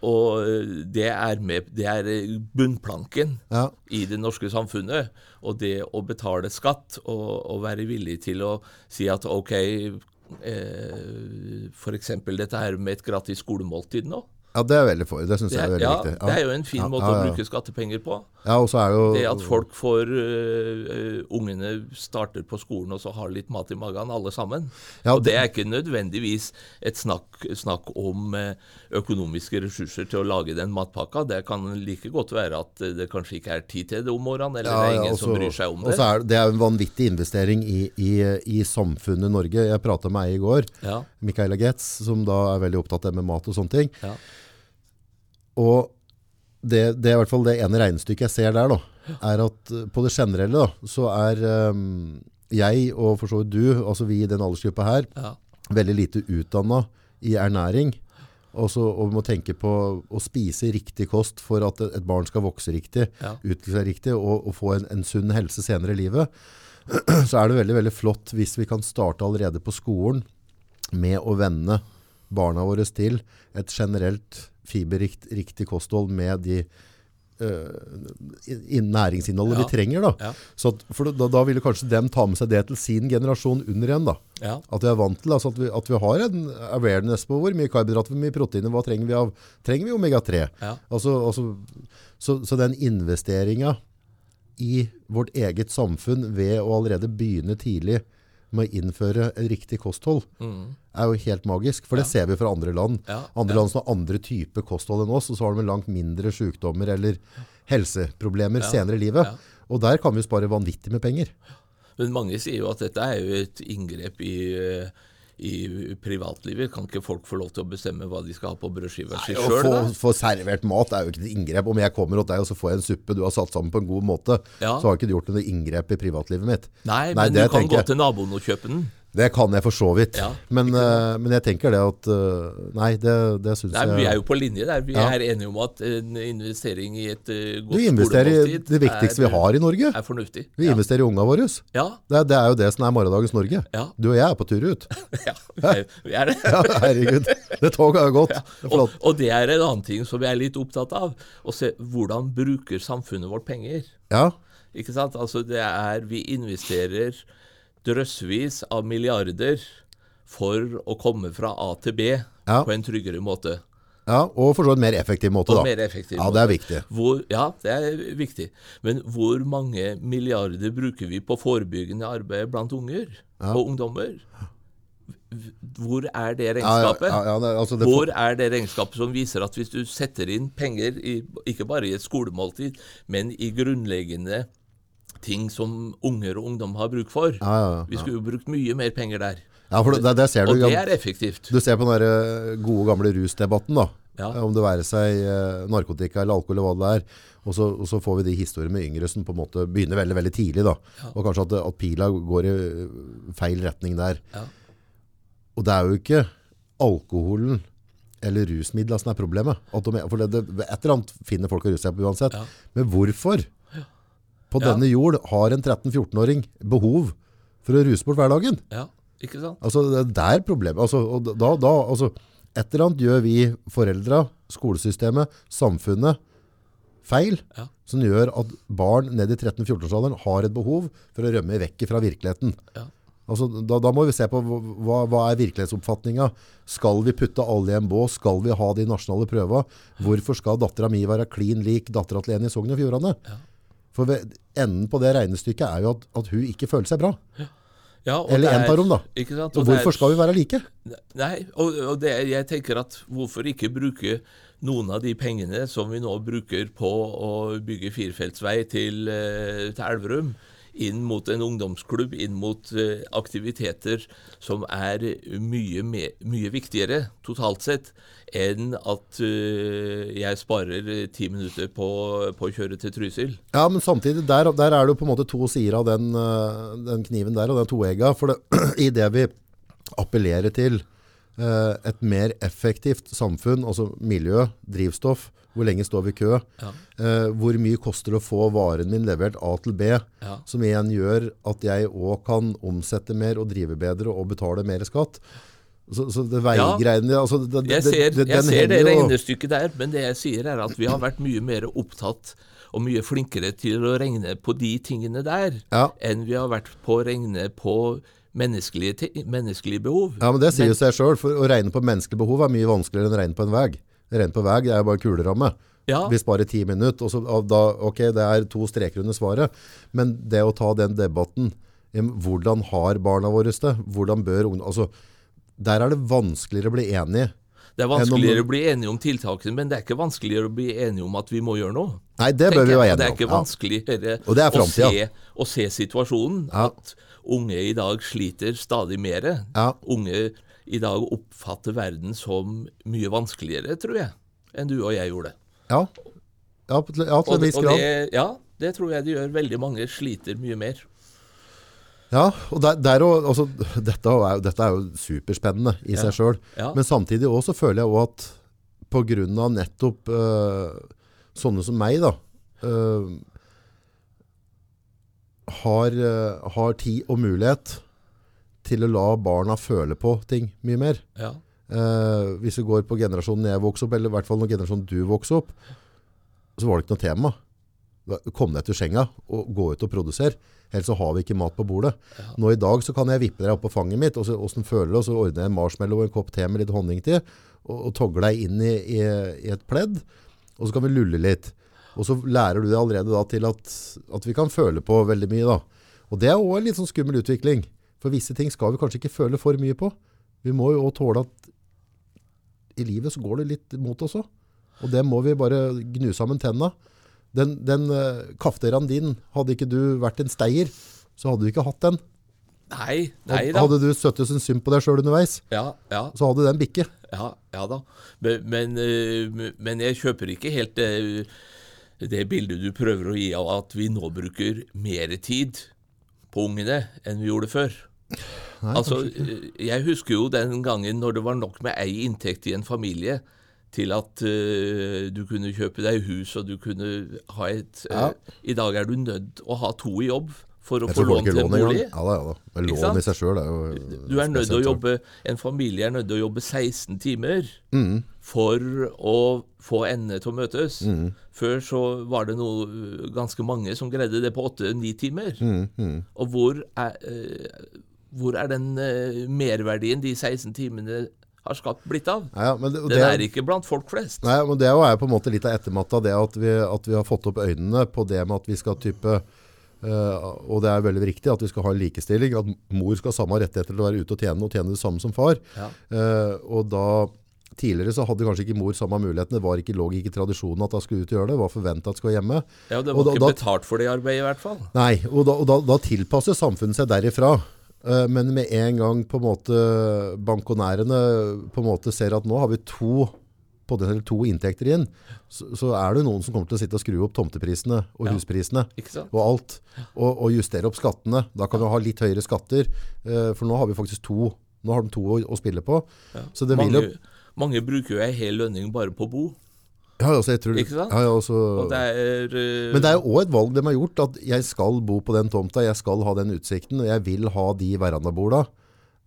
og eh, det er, med, det er eh, bunnplanken ja. i det norske samfunnet. Og det å betale skatt og, og være villig til å si at OK, eh, f.eks. dette her med et gratis skolemåltid nå. Ja, det er veldig for. Det syns jeg er veldig ja, viktig. det er jo en fin Ja, måte ja, ja. å bruke skattepenger på. Ja, og så er det jo... Det at folk får øh, Ungene starter på skolen og så har litt mat i magen, alle sammen. Ja, og det er ikke nødvendigvis et snakk, snakk om uh, økonomiske ressurser til å lage den matpakka. Det kan like godt være at det kanskje ikke er tid til det om morgenen, eller det er ingen også, som bryr seg om det. Og så er det, er en vanvittig investering i, i, i samfunnet Norge. Jeg pratet med ei i går, Ja, Michaela Getz, som da er veldig opptatt av det med mat og sånne ting. ja, Og det, det er i hvert fall det ene regnestykket jeg ser der da, er at eh, på det generelle da, så er um, jeg og for så vidt du, altså vi i den aldersgruppa her, ja, veldig lite utdannet i ernæring. Og, så, og vi må tenke på å spise riktig kost for at et barn skal vokse riktig, Ja. utvikle seg riktig og, og få en, en sunn helse senere i livet. Så er det veldig, veldig flott hvis vi kan starte allerede på skolen med å vende barna våre til et generelt fiberriktig kosthold med de uh, næringsinnholdet Ja. vi trenger. Da. Ja. Så at, for da, da ville kanskje dem ta med seg det til sin generasjon under igjen. ja. At vi er vant til altså at, vi, at vi har en awareness på hvor mye karbohydrater, hvor mye proteiner, hva trenger vi av trenger vi omega-3. Ja. Altså, altså, så, så den investeringa i vårt eget samfunn ved å allerede begynne tidlig med å innføre en riktig kosthold, Mm. er jo helt magisk. For det ser vi fra andre land. Ja, Andre ja. land som har andre typer kosthold enn oss, og så har de langt mindre sykdommer eller helseproblemer Ja, senere i livet. ja. Og der kan vi spare vanvittig med penger. Men mange sier jo at dette er jo et inngrep i, øh, i privatlivet. Kan ikke folk få lov til å bestemme hva de skal ha på brødskiva si Å sjøl? få, få servert mat er jo ikke et inngrep. Om jeg kommer hos deg og så får jeg en suppe du har satt sammen på en god måte, Ja. så har ikke du gjort noe inngrep i privatlivet mitt. Nei, Nei, men det du kan tenker gå til naboen og kjøpe den. Det kan jeg for så vidt. Ja, men, uh, men jeg tenker det at uh, Nei, det, det syns jeg Vi er jo på linje der. Vi Ja. er enige om at en investering i et uh, godt investerer i skolemåltid det viktigste vi har i Norge. er fornuftig. Vi ja. investerer i unga våre. Ja, Det, er- det er jo det som er morgendagens Norge. Ja. Du og jeg er på tur ut. ja, vi er, vi er det. Herregud. Det toget har gått. Er Og, og det er en annen ting som vi er litt opptatt av. Å se hvordan bruker samfunnet vårt penger. Ja, Ikke sant? Altså det er Vi investerer drøssevis av milliarder for å komme fra A til B Ja. på en tryggere måte. ja, og for så vidt mer effektiv måte, og da. mer effektiv Ja, måte. det er viktig. Hvor, ja, det er viktig. Men hvor mange milliarder bruker vi på forebyggende arbeid blant unger og ungdommer? Hvor er det Ja, ja, regnskapet? ja, ja, altså det, Hvor er det regnskapet som viser at hvis du setter inn penger, i, ikke bare i et skolemåltid, men i grunnleggende ting som unger og ungdom har bruk for ja, ja, ja. Vi skulle jo brukt mye mer penger der. ja, for det, det ser du. Og det er effektivt. Du ser på den der eh, gode gamle rusdebatten da. Om det være seg eh, narkotika eller alkohol eller hva det er. Og så, og så får vi de historiene med yngre som på en måte begynner veldig, veldig tidlig da. Og kanskje at, at pila går i eh, feil retning der. Ja. Og det er jo ikke alkoholen eller rusmidler som er problemet. De, for det, det, et eller annet finner folk å ruse seg på uansett. Men hvorfor på Ja. denne jord har en 13-14-åring behov for å ruse bort hverdagen? Ja, ikke sant? Altså, det er problemet. Altså, og da, da, altså, et eller annet gjør vi foreldra, skolesystemet, samfunnet feil, Ja. som gjør at barn ned i 13-14-årsalderen har et behov for å rømme vekk fra virkeligheten. Ja. Altså, da, da må vi se på hva, hva er virkelighetsoppfatninga. Skal vi putte alle i en bås? Skal vi ha de nasjonale prøva? Hvorfor skal dattera mi være klin lik dattera til en i Sogn og Fjordane? Ja. For enden på det regnestykket er jo at, at hun ikke føler seg bra. Ja, og Eller én er- par rom, da. Og Og hvorfor er- skal vi være like? Nei, og, og det, er- jeg tenker at hvorfor ikke bruke noen av de pengene som vi nå bruker på å bygge firefeltsvei til, eh, til Elverum, inn mot en ungdomsklubb, inn mot eh, aktiviteter som er mye, mye viktigere totalt sett enn at eh, jeg sparer ti minutter på, på å kjøre til Trysil. Ja, men samtidig, der, der er det jo på en måte to sider av den, eh, den kniven der, og den toegga. For det, i det vi appellerer til et mer effektivt samfunn, altså miljø, drivstoff, hvor lenge står vi i kø, Ja. Uh, hvor mye koster det å få varen min levert A til B, Ja. som igjen gjør at jeg òg kan omsette mer og drive bedre og betale mer skatt. Så, så det veigreiene altså, det, Jeg ser, det- jeg ser det regnestykket der, men det jeg sier er at vi har vært mye mer opptatt og mye flinkere til å regne på de tingene der, Ja. enn vi har vært på å regne på menneskelige, menneskelige behov. Ja, men det sier men, seg sjøl. For å regne på menneskelige behov er mye vanskeligere enn å regne på en vei. Regne på vei det er jo bare kuleramme. Ja. Vi sparer ti minutter, og så, og da, ok, det er to streker under svaret. Men det å ta den debatten Hvordan har barna våre det? Hvordan bør ungdom altså, Der er det vanskeligere å bli enig. Det er vanskeligere å bli enige om tiltakene, men det er ikke vanskeligere å bli enige om at vi må gjøre noe. Nei, det bør vi være være om. Det er enige ikke om. Ja. Og det er å, se, å se situasjonen. Ja. At unge i dag sliter stadig mer. Ja. Unge i dag oppfatter verden som mye vanskeligere, tror jeg, enn du og jeg gjorde. Ja. Ja, til, ja, til en viss grad. det, ja, det tror jeg det gjør. Veldig mange sliter mye mer. Ja, og der, der og, altså, dette, er, dette er jo superspennende i Ja. seg sjøl. Ja. Men samtidig også føler jeg også at av nettopp øh, sånne som meg, da, øh, har, øh, har tid og mulighet til å la barna føle på ting mye mer. Ja. Eh, hvis vi går på generasjonen jeg vokste opp, eller i hvert fall når generasjonen du vokste opp, så var det ikke noe tema. Kom deg til senga og gå ut og produsere. Ellers så har vi ikke mat på bordet. Nå i dag så kan jeg vippe deg opp på fanget mitt, og så hvordan føler du, og så ordner jeg en marshmallow og en kopp te med litt honning til, og, og togger deg inn i, i, i et pledd, og så kan vi lulle litt. Og så lærer du deg allerede da til at, at vi kan føle på veldig mye da. Og det er også en litt sånn skummel utvikling. For visse ting skal vi kanskje ikke føle for mye på. Vi må jo også tåle at i livet så går det litt mot oss også. Og det må vi bare gnu sammen tenna. Den, den uh, kafteraen din, hadde ikke du vært en steier, så hadde du ikke hatt den. Nei, nei da. hadde du støttet en synd på deg sjøl underveis, Ja, ja, så hadde den bikke. ja, ja da. Men, men, eh, men jeg kjøper ikke helt det, det bildet du prøver å gi av at vi nå bruker mer tid på ungene enn vi gjorde før. Nei, Altså, eh, Jeg husker jo den gangen når det var nok med ei inntekt i en familie til at uh, du kunne kjøpe deg hus og du kunne ha et uh, Ja. I dag er du nødt å ha to i jobb for å få lån til en bolig. Ja da, ja da. Men lån i seg sjøl er jo Du er nødt til å jobbe, En familie er nødt til å jobbe 16 timer Mm. for å få endene til å møtes. Mm. Før så var det noe, ganske mange som greide det på 8-9 timer. Mm, mm. Og hvor er, hvor er den øh, merverdien de 16 timene har skapt, blitt av? Ja, men det, Den det, er ikke blant folk flest. Nei, men det er jo på en måte litt av ettermatta, det at vi, at vi har fått opp øynene på det med at vi skal type eh, Og det er veldig riktig at vi skal ha en likestilling. At mor skal ha samme rettigheter til å være ute og tjene, og tjene det samme som far. Ja. Uh, og da Tidligere så hadde kanskje ikke mor samme muligheten. Det var ikke, lå ikke i tradisjonen at hun skulle ut og gjøre det. Det var forventa at skulle hjemme. Ja, Det Og var da- ikke betalt for det arbeidet, i hvert fall. Nei, og da, og da, da tilpasser samfunnet seg derifra. Eh, Men med en gang på en måte bankonærene på en måte ser at nå har vi to, to inntekter inn, så, så er det noen som kommer til å sitte og skru opp tomteprisene og Ja. husprisene og alt. Og, og justere opp skattene. Da kan vi ha litt høyere skatter, eh, for nå har vi faktisk to. Nå har de to å, å spille på. Ja. Så det vil mange, jo mange bruker jo ei hel lønning bare på bo. Ja, altså, jeg tror, Ikke sant? Ja, altså, det er uh, Men det er jo òg et valg de har gjort, at jeg skal bo på den tomta, jeg skal ha den utsikten, og jeg vil ha de verandaborda.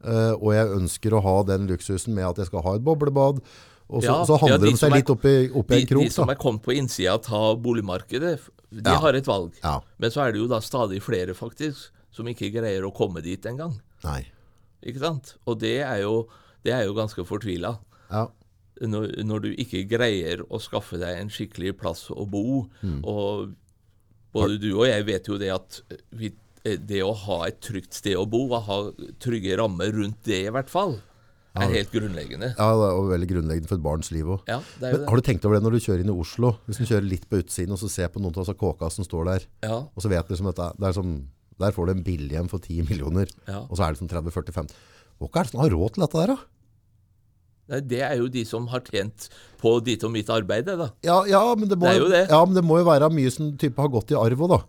Uh, og jeg ønsker å ha den luksusen med at jeg skal ha et boblebad. Og så, Ja, så handler ja, de de seg er- litt opp i, de, en krok. de som da. er kommet på innsida av boligmarkedet, de Ja. har et valg. Men så er det jo da stadig flere faktisk som ikke greier å komme dit engang. Ikke sant? Og det er jo, det er jo ganske fortvila. Ja. Når, når du ikke greier å skaffe deg en skikkelig plass å bo. Mm. Og både du og jeg vet jo det at vi, det å ha et trygt sted å bo, å ha trygge rammer rundt det i hvert fall, er helt grunnleggende. ja, det er veldig grunnleggende for et barns liv òg. Ja, det det. Har du tenkt over det når du kjører inn i Oslo? Hvis du kjører litt på utsiden og så ser på noen av kåka som står der, Ja, og så vet du som at det er, er som, der får du en billig en for 10 millioner, ja. og så er det som 30-40-50 Hva er det som har råd til dette der da? Nei, det er jo de som har tjent på ditt og mitt arbeid, da. Ja, ja, men det må, Det jo det. Ja, men det må jo være mye som type har gått i arv òg, da.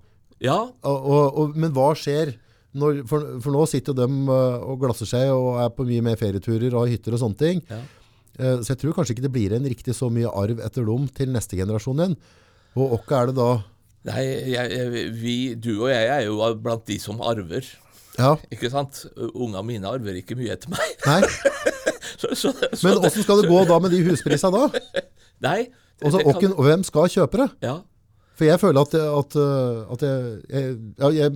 Ja, Og, og, og, men hva skjer? Når, for, for nå sitter jo dem uh, og glasser seg og er på mye mer ferieturer og hytter og sånne ting. ja. Eh, så jeg tror kanskje ikke det blir en riktig så mye arv etter dem til neste generasjon igjen. Og hva er det da? Nei, jeg, jeg, vi, du og jeg er jo blant de som arver. Ja, Ikke sant? Unga mine arver ikke mye etter meg. nei. Så, så, så Men åssen skal det gå da med de husprisene da? Nei. det- Altså, det og, kan- og hvem skal kjøpe det? Ja, For jeg føler at, at, at jeg, jeg, ja, jeg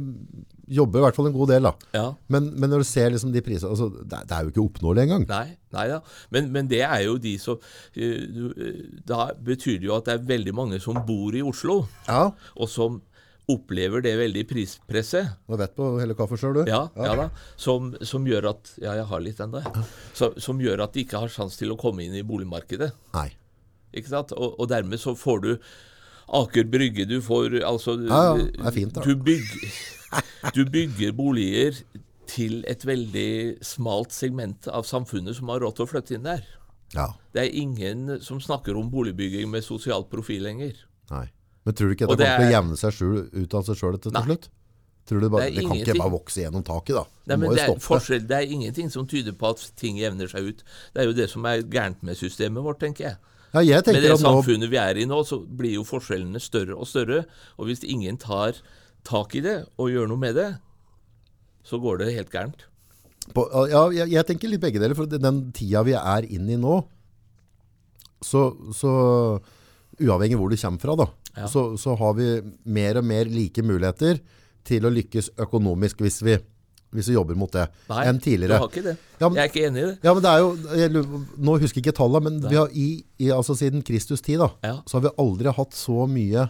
jobber i hvert fall en god del da. ja. Men, men når du ser liksom de prisene, altså, det, det er jo ikke oppnåelig engang. Nei, nei da. Men, men det er jo de som eh, eh, Da betyr det jo at det er veldig mange som bor i Oslo, Ja, og som opplever det veldig prispresset. du vet på hele kaffe selv du. Ja, ja da. Som, som gjør at Ja, jeg har litt ennå, jeg. Som, Som gjør at de ikke har sjanse til å komme inn i boligmarkedet. Nei. Ikke sant? Og, og dermed så får du Aker Brygge, du får altså Ja, ja, det er fint da. Du, bygger, du bygger boliger til et veldig smalt segment av samfunnet som har råd til å flytte inn der. Ja, Det er ingen som snakker om boligbygging med sosial profil lenger. nei. Men tror du ikke det det kommer til å jevne seg selv, ut av seg selv til slutt? Tror du bare, Det det kan ikke bare vokse gjennom taket da? Nei, men det, er stoppe. forskjell, det er ingenting som tyder på at ting jevner seg ut. Det er jo det som er gærent med systemet vårt, tenker jeg. Ja, jeg Med det at nå, samfunnet vi er i nå, så blir jo forskjellene større og større. Og hvis ingen tar tak i det og gjør noe med det, så går det helt gærent. på, ja, jeg, jeg tenker litt begge deler, for den tida vi er inne i nå, så, så uavhengig hvor du kommer fra da, Ja. så, så har vi mer og mer like muligheter til å lykkes økonomisk hvis vi, hvis vi jobber mot det, Nei, enn du tidligere. har ikke det. Ja, men- jeg er ikke enig i det. Ja, men det er jo, jeg, nå husker jeg ikke tallet, men vi har i, i, altså siden Kristus tid da, så har vi aldri hatt så mye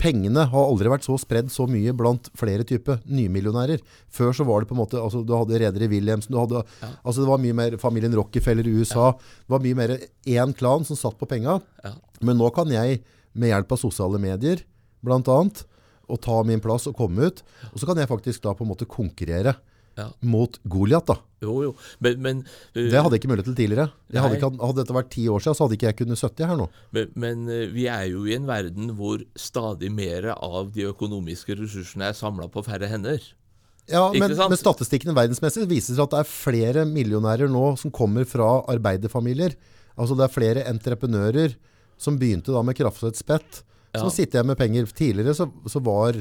Pengene har aldri vært så spredd så mye blant flere typer nymillionærer. Før så var det på en måte, altså du hadde Redere Williamsen, du hadde, altså det var mye mer familien Rockefeller i USA, det var mye mer en klan som satt på penga. Ja. Men nå kan jeg med hjelp av sosiale medier, annet, og ta min plass og komme ut, og så kan jeg faktisk da på en måte konkurrere Ja. mot Goliath da. Jo, jo. Men, men, uh, Det hadde jeg ikke mulighet til tidligere. Jeg hadde, ikke, hadde dette vært ti år siden, så hadde ikke jeg kunnet 70 her nå. men, men uh, vi er jo i en verden hvor stadig mer av de økonomiske ressursene er samla på færre hender. Ja, men, men statistikken verdensmessig viser seg at det er flere millionærer nå som kommer fra arbeiderfamilier. Altså det er flere entreprenører som begynte da med kraftsett spett, som Ja. sitter igjen med penger. Tidligere så, så var,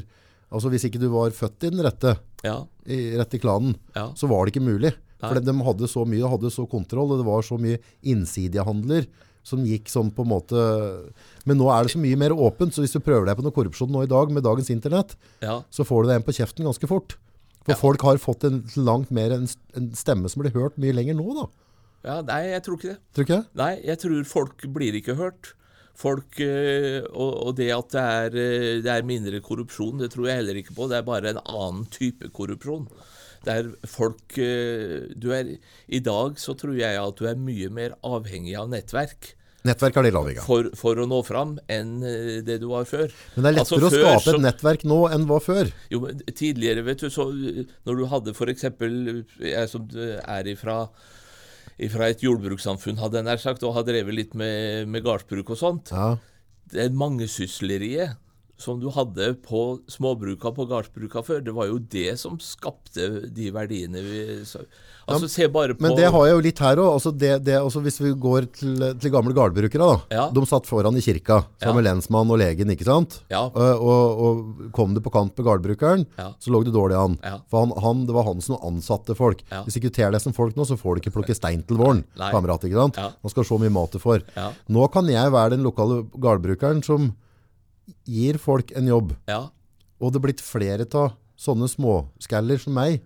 altså hvis ikke du var født i den rette, Ja, i rette klanen, ja. så var det ikke mulig. For Nei. de hadde så mye, hadde så kontroll, og det var så mye innsidehandler som gikk sånn på en måte... Men nå er det så mye mer åpent, så hvis du prøver deg på noe korrupsjon nå i dag med dagens internett, ja. så får du deg en på kjeften ganske fort. For Ja. folk har fått en langt mer en, en stemme som blir hørt mye lenger nå da. ja nei, jeg tror ikke det. Tror du ikke? Nei, jeg tror folk blir ikke hørt. Folk, eh, og, og det at det er, eh, det er mindre korrupsjon, det tror jeg heller ikke på. Det er bare en annen type korrupsjon. Der folk eh, du er, I dag så tror jeg at du er mye mer avhengig av nettverk Nettverk er de av. for, for å nå fram enn det du var før. Men det er Altså, lettere å skape så- et nettverk nå enn hva før. Jo, men tidligere, vet du, så når du hadde eksempel Jeg som er ifra fra et jordbrukssamfunn, hadde jeg nær sagt, og har drevet litt med, med gardsbruk og sånt. Ja. Det mangesysleriet som du hadde på småbruka på gardsbruka før, det var jo det som skapte de verdiene vi så, Altså, se bare på Men det har jeg jo litt her også. Altså det, det, altså hvis vi går til, til gamle gardbrukere da. Ja. De satt foran i kirka, sammen Ja. med lensmann og legen, ikke sant? Ja. Og, og, og kom det på kant med gardbrukeren, Ja. så lå det dårlig an. Ja. For han, han, det var han som ansatte folk. Ja. Hvis ikke ter deg som folk nå, så får du ikke plukke stein til våren, kamerat, ikke sant? Ja. Man skal se mye mat du får. Ja. Nå kan jeg være den lokale gardbrukeren som gir folk en jobb. Ja. Og det er blitt flere av sånne småskaller som meg,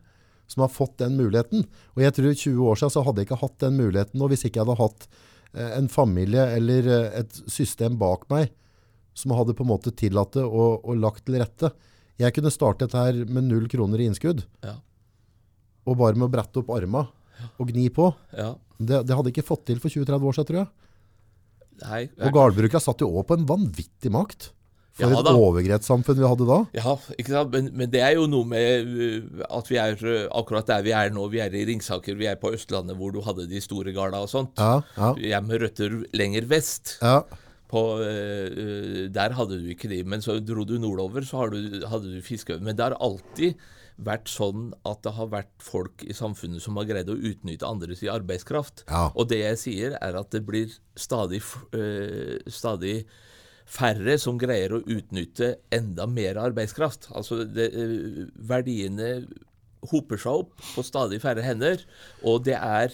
som har fått den muligheten. Og jeg tror 20 år siden så hadde jeg ikke hatt den muligheten nå hvis ikke jeg hadde hatt eh, en familie eller eh, et system bak meg som hadde på en måte tillatt det og, og lagt til rette. Jeg kunne startet her med null kroner i innskudd, Ja. og bare med å brette opp arma og gni på. ja. Det, det hadde jeg ikke fått til for 20-30 år siden, tror jeg. Nei, Og gårdbrukere satt jo også på en vanvittig makt. For Ja et overgrepssamfunn vi hadde da. Ja, ikke sant? Men, men det er jo noe med uh, at vi er uh, akkurat der vi er nå. Vi er i Ringsaker, vi er på Østlandet hvor du hadde de store garda og sånt. Ja, ja, Vi er med røtter lenger vest. ja. På, uh, uh, der hadde du ikke de. Men så dro du nordover, så har du, hadde du fiske. Men det har alltid vært sånn at det har vært folk i samfunnet som har greid å utnytte andres arbeidskraft. Ja. Og det jeg sier, er at det blir stadig, øh, stadig færre som greier å utnytte enda mer arbeidskraft. Altså det, øh, verdiene hoper seg opp på stadig færre hender, og det er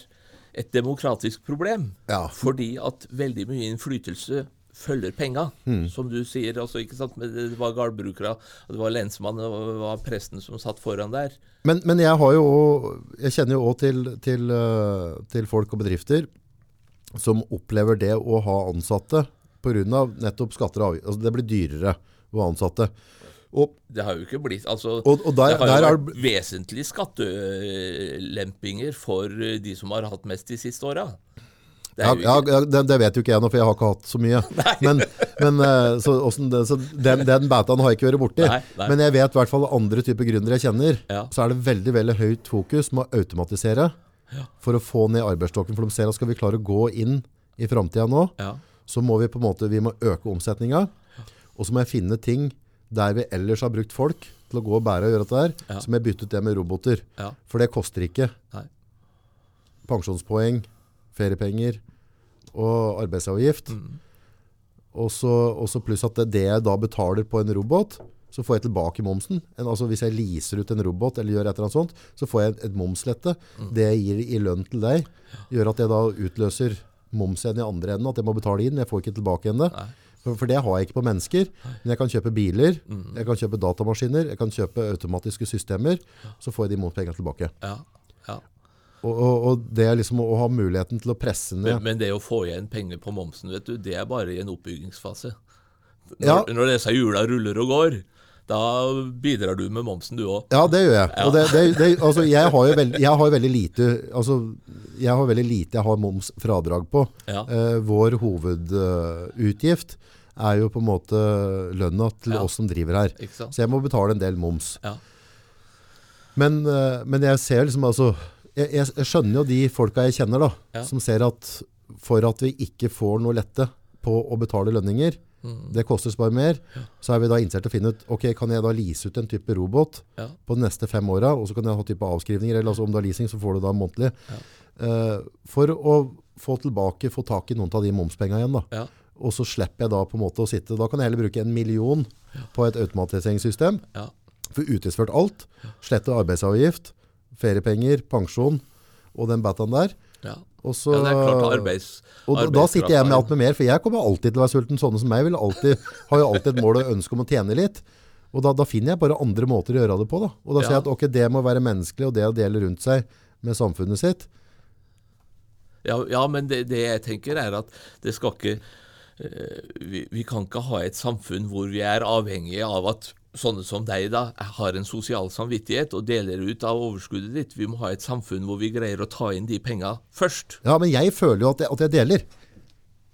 et demokratisk problem. Ja. Fordi at veldig mye innflytelse følger penga, mm. som du sier. Altså, Det var gårdbrukere, det var lensmannen og det var presten som satt foran der. Men, men jeg, har jo, jeg kjenner jo òg til, til, øh, til folk og bedrifter som opplever det å ha ansatte pga. nettopp skatter og avgifter. Altså det blir dyrere å ansatte. Og, Det har jo ikke blitt altså, og, og der, Det har jo er vært vesentlige skattelempinger for eh, de som har hatt mest de siste åra. Det Ja, ja, det, det vet jo ikke jeg nå, for jeg har ikke hatt så mye. Men, men eh, så, det, så den, den betaen har jeg ikke vært borti. Nei, nei. Men jeg vet i hvert fall andre typer gründere jeg kjenner, Ja. så er det veldig veldig høyt fokus med å automatisere for å få ned arbeidsstokken. For de ser at skal vi klare å gå inn i framtida nå, ja, så må vi på en måte vi må øke omsetninga. Og så må jeg finne ting der vi ellers har brukt folk til å gå og bære og gjøre dette her, Ja. så må jeg bytte ut det med roboter. ja, For det koster ikke nei, pensjonspoeng, feriepenger og arbeidsavgift. Og så og så pluss at det, det jeg da betaler på en robot, så får jeg tilbake momsen. En, altså Hvis jeg leaser ut en robot, eller gjør et eller annet sånt, så får jeg et, et momslette. Det jeg gir i lønn til deg, gjør at jeg da utløser moms igjen i andre enden. At jeg må betale inn, men jeg får ikke tilbake igjen det. For, for det har jeg ikke på mennesker. Men jeg kan kjøpe biler, jeg kan kjøpe datamaskiner, jeg kan kjøpe automatiske systemer. Så får jeg de momspengene tilbake. ja, ja. Og, og, og det er liksom å, å ha muligheten til å presse ned Men, men det å få igjen penger på momsen, vet du, det er bare i en oppbyggingsfase. Når, Ja. når disse hjula ruller og går, da bidrar du med momsen, du òg. Ja, det gjør jeg. Og det, det, det, altså, jeg, har veld, jeg har jo veldig lite altså, Jeg har veldig lite jeg har momsfradrag på. Ja. Eh, vår hovedutgift er jo på en måte lønna til Ja. oss som driver her. Så jeg må betale en del moms. Ja. Men, eh, men jeg ser liksom altså jeg, jeg, skjønner jo de folka jeg kjenner, da, Ja. som ser at for at vi ikke får noe lette på å betale lønninger. Det koster bare mer, så er vi da interessert i å finne ut ok, kan jeg da lease ut en type robot Ja. på de neste fem åra, og så kan jeg ha type avskrivninger, eller altså om du har leasing, så får du da månedlig. Eh, for å få tilbake, få tak i noen av de momspengene igjen, da. Ja. Og så slipper jeg da på en måte å sitte, da kan jeg heller bruke en million på et automatiseringssystem, Ja. for utgiftsført alt, slette arbeidsavgift, feriepenger, pensjon og den bataen der. Ja. Og så, ja, det er klart arbeids, og da, da sitter jeg med alt med mer, for jeg kommer alltid til å være sulten. Sånne som meg vil alltid, har jo alltid et mål og ønske om å tjene litt. Og da, da finner jeg bare andre måter å gjøre det på. Da. Og da sier jeg at ok, det må være menneskelig, og det å dele rundt seg med samfunnet sitt. Ja, ja men det, det jeg tenker er at det skal ikke eh, vi, vi kan ikke ha et samfunn hvor vi er avhengige av at sånne som deg da har en sosial samvittighet og deler ut av overskuddet ditt. Vi må ha et samfunn hvor vi greier å ta inn de penga først, Ja, men jeg føler jo at jeg, at jeg deler.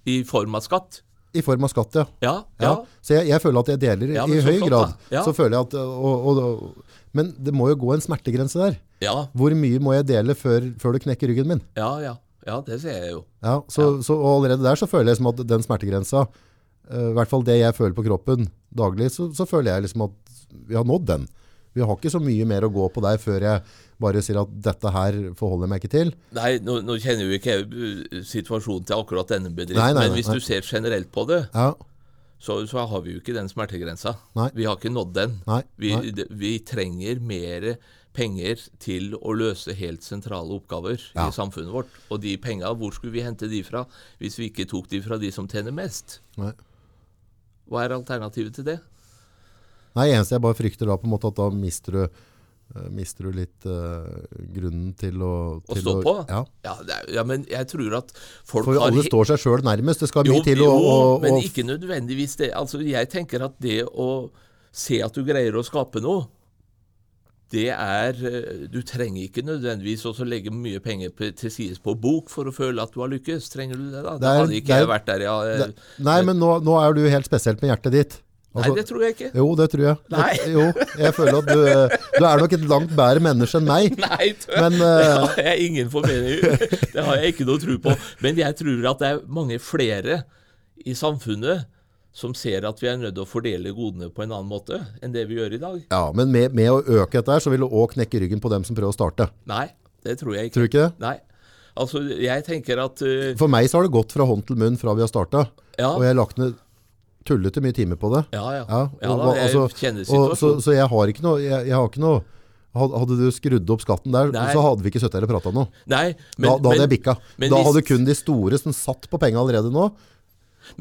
i form av skatt. I form av skatt, ja. Ja, ja. ja. Så jeg, jeg føler at jeg deler i høy flott, grad. Så føler jeg at, og, og, og, Men det må jo gå en smertegrense der. Ja, Hvor mye må jeg dele før, før du knekker ryggen min? ja, ja. Ja, det ser jeg jo. Ja, så, så allerede der så føler jeg som at den smertegrensa, i hvert fall det jeg føler på kroppen daglig, så, så føler jeg liksom at vi har nådd den. Vi har ikke så mye mer å gå på der før jeg bare sier at dette her forholder jeg meg ikke til. Nei, nå, nå kjenner jo ikke jeg uh, situasjonen til akkurat denne bedriften, Nei, nei, men hvis nei. du ser generelt på det, Ja, så, så har vi jo ikke den smertegrensa. Nei. Vi har ikke nådd den. Nei, Vi, nei. vi trenger mer penger til å løse helt sentrale oppgaver Ja. i samfunnet vårt. Og de penga, hvor skulle vi hente de fra hvis vi ikke tok de fra de som tjener mest? nei. Hva er alternativet til det? Nei, eneste jeg bare frykter da på en måte at da mister du eh, mister du litt uh, grunnen til å Å stå stå på? Ja. Ja, det er, ja, men jeg tror at folk For alle står seg sjøl nærmest. Det skal mye til å, jo, å, men å ikke nødvendigvis det. Altså, jeg tenker at det å se at du greier å skape noe, det er eh, Du trenger ikke nødvendigvis også legge mye penger på, til sides på bok for å føle at du har lykkes. Trenger du det, da? Det Da hadde ikke jeg vært der, ja. det, Nei, men nå, nå er du helt spesielt med hjertet ditt. Altså, Nei, det tror jeg ikke. Jo, det tror jeg. Nei. Jo, jeg føler at du, du er nok et langt bedre menneske enn meg. Nei, Men, det eh, har jeg ingen formening Det har jeg ikke noe tro på. Men jeg tror at det er mange flere i samfunnet som ser at vi er nødt til å fordele godene på en annen måte enn det vi gjør i dag. Ja, men med, med å øke dette her, så vil du òg knekke ryggen på dem som prøver å starte. Nei, det tror jeg ikke. Tror du ikke det? Nei. Altså, jeg tenker at uh, For meg så har det gått fra hånd til munn fra vi har starta. Ja, Og jeg har lagt ned tullete mye timer på det. ja, ja. Ja, ja da, jeg altså, kjenner situasjonen. så, så jeg har ikke noe jeg, jeg har ikke noe Hadde du skrudd opp skatten der, Nei. så hadde vi ikke sittet her og prata nå. Nei, men, Da, da hadde men, jeg bikka. men Da hvis- hadde kun de store som satt på penga allerede nå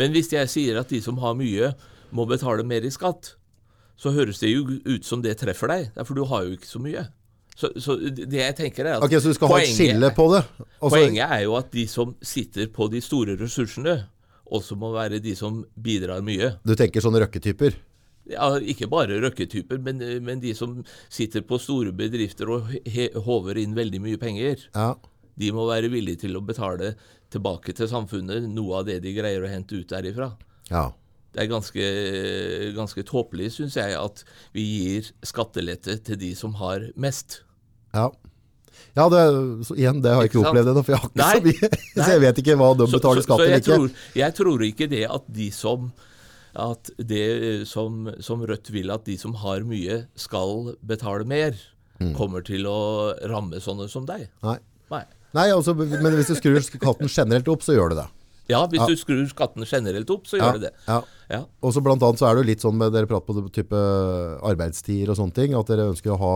men hvis jeg sier at de som har mye, må betale mer i skatt, så høres det jo ut som det treffer deg. For du har jo ikke så mye. Så, så det jeg tenker er at Ok, Så du skal ha et skille på det? Også, Poenget er jo at de som sitter på de store ressursene, også må være de som bidrar mye. Du tenker sånne røkketyper? Ja, Ikke bare røkketyper, men, men de som sitter på store bedrifter og håver inn veldig mye penger. Ja. De må være villige til å betale tilbake til samfunnet noe av det de greier å hente ut derifra. ja. Det er ganske, ganske tåpelig, syns jeg, at vi gir skattelette til de som har mest. Ja. Ja, det, igjen, det har jeg ikke, Ikke opplevd ennå, for jeg har ikke Nei. så mye. Så jeg vet ikke hva de betaler skatt eller ikke. tror, jeg tror ikke det at de som at det som, som Rødt vil at de som har mye, skal betale mer, Mm. kommer til å ramme sånne som deg. Nei. Nei. Nei, altså, men hvis du skrur skatten generelt opp, så gjør du det. Ja, hvis Ja. du skrur skatten generelt opp, så Ja, gjør det det. ja. Ja. Og så blant annet så er det jo litt sånn med dere prater på type arbeidstider og sånne ting, at dere ønsker å ha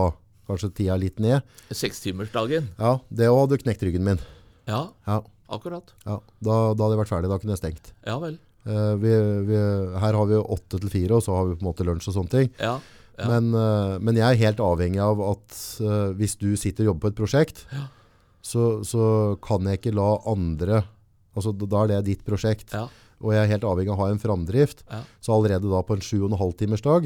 kanskje tida litt ned. Sekstimersdagen. Ja, det òg hadde knekt ryggen min. Ja, Ja, akkurat. ja. Da, da hadde jeg vært ferdig, da kunne jeg stengt. Ja vel. Uh, vi, vi, her har vi åtte til fire, og så har vi på en måte lunsj og sånne ting. Ja. ja. Men, eh, men jeg er helt avhengig av at eh, hvis du sitter og jobber på et prosjekt, Ja. Så, så kan jeg ikke la andre Altså, da er det ditt prosjekt. ja. Og jeg er helt avhengig av å ha en framdrift. Ja. Så allerede da på en sju og en halv timers dag,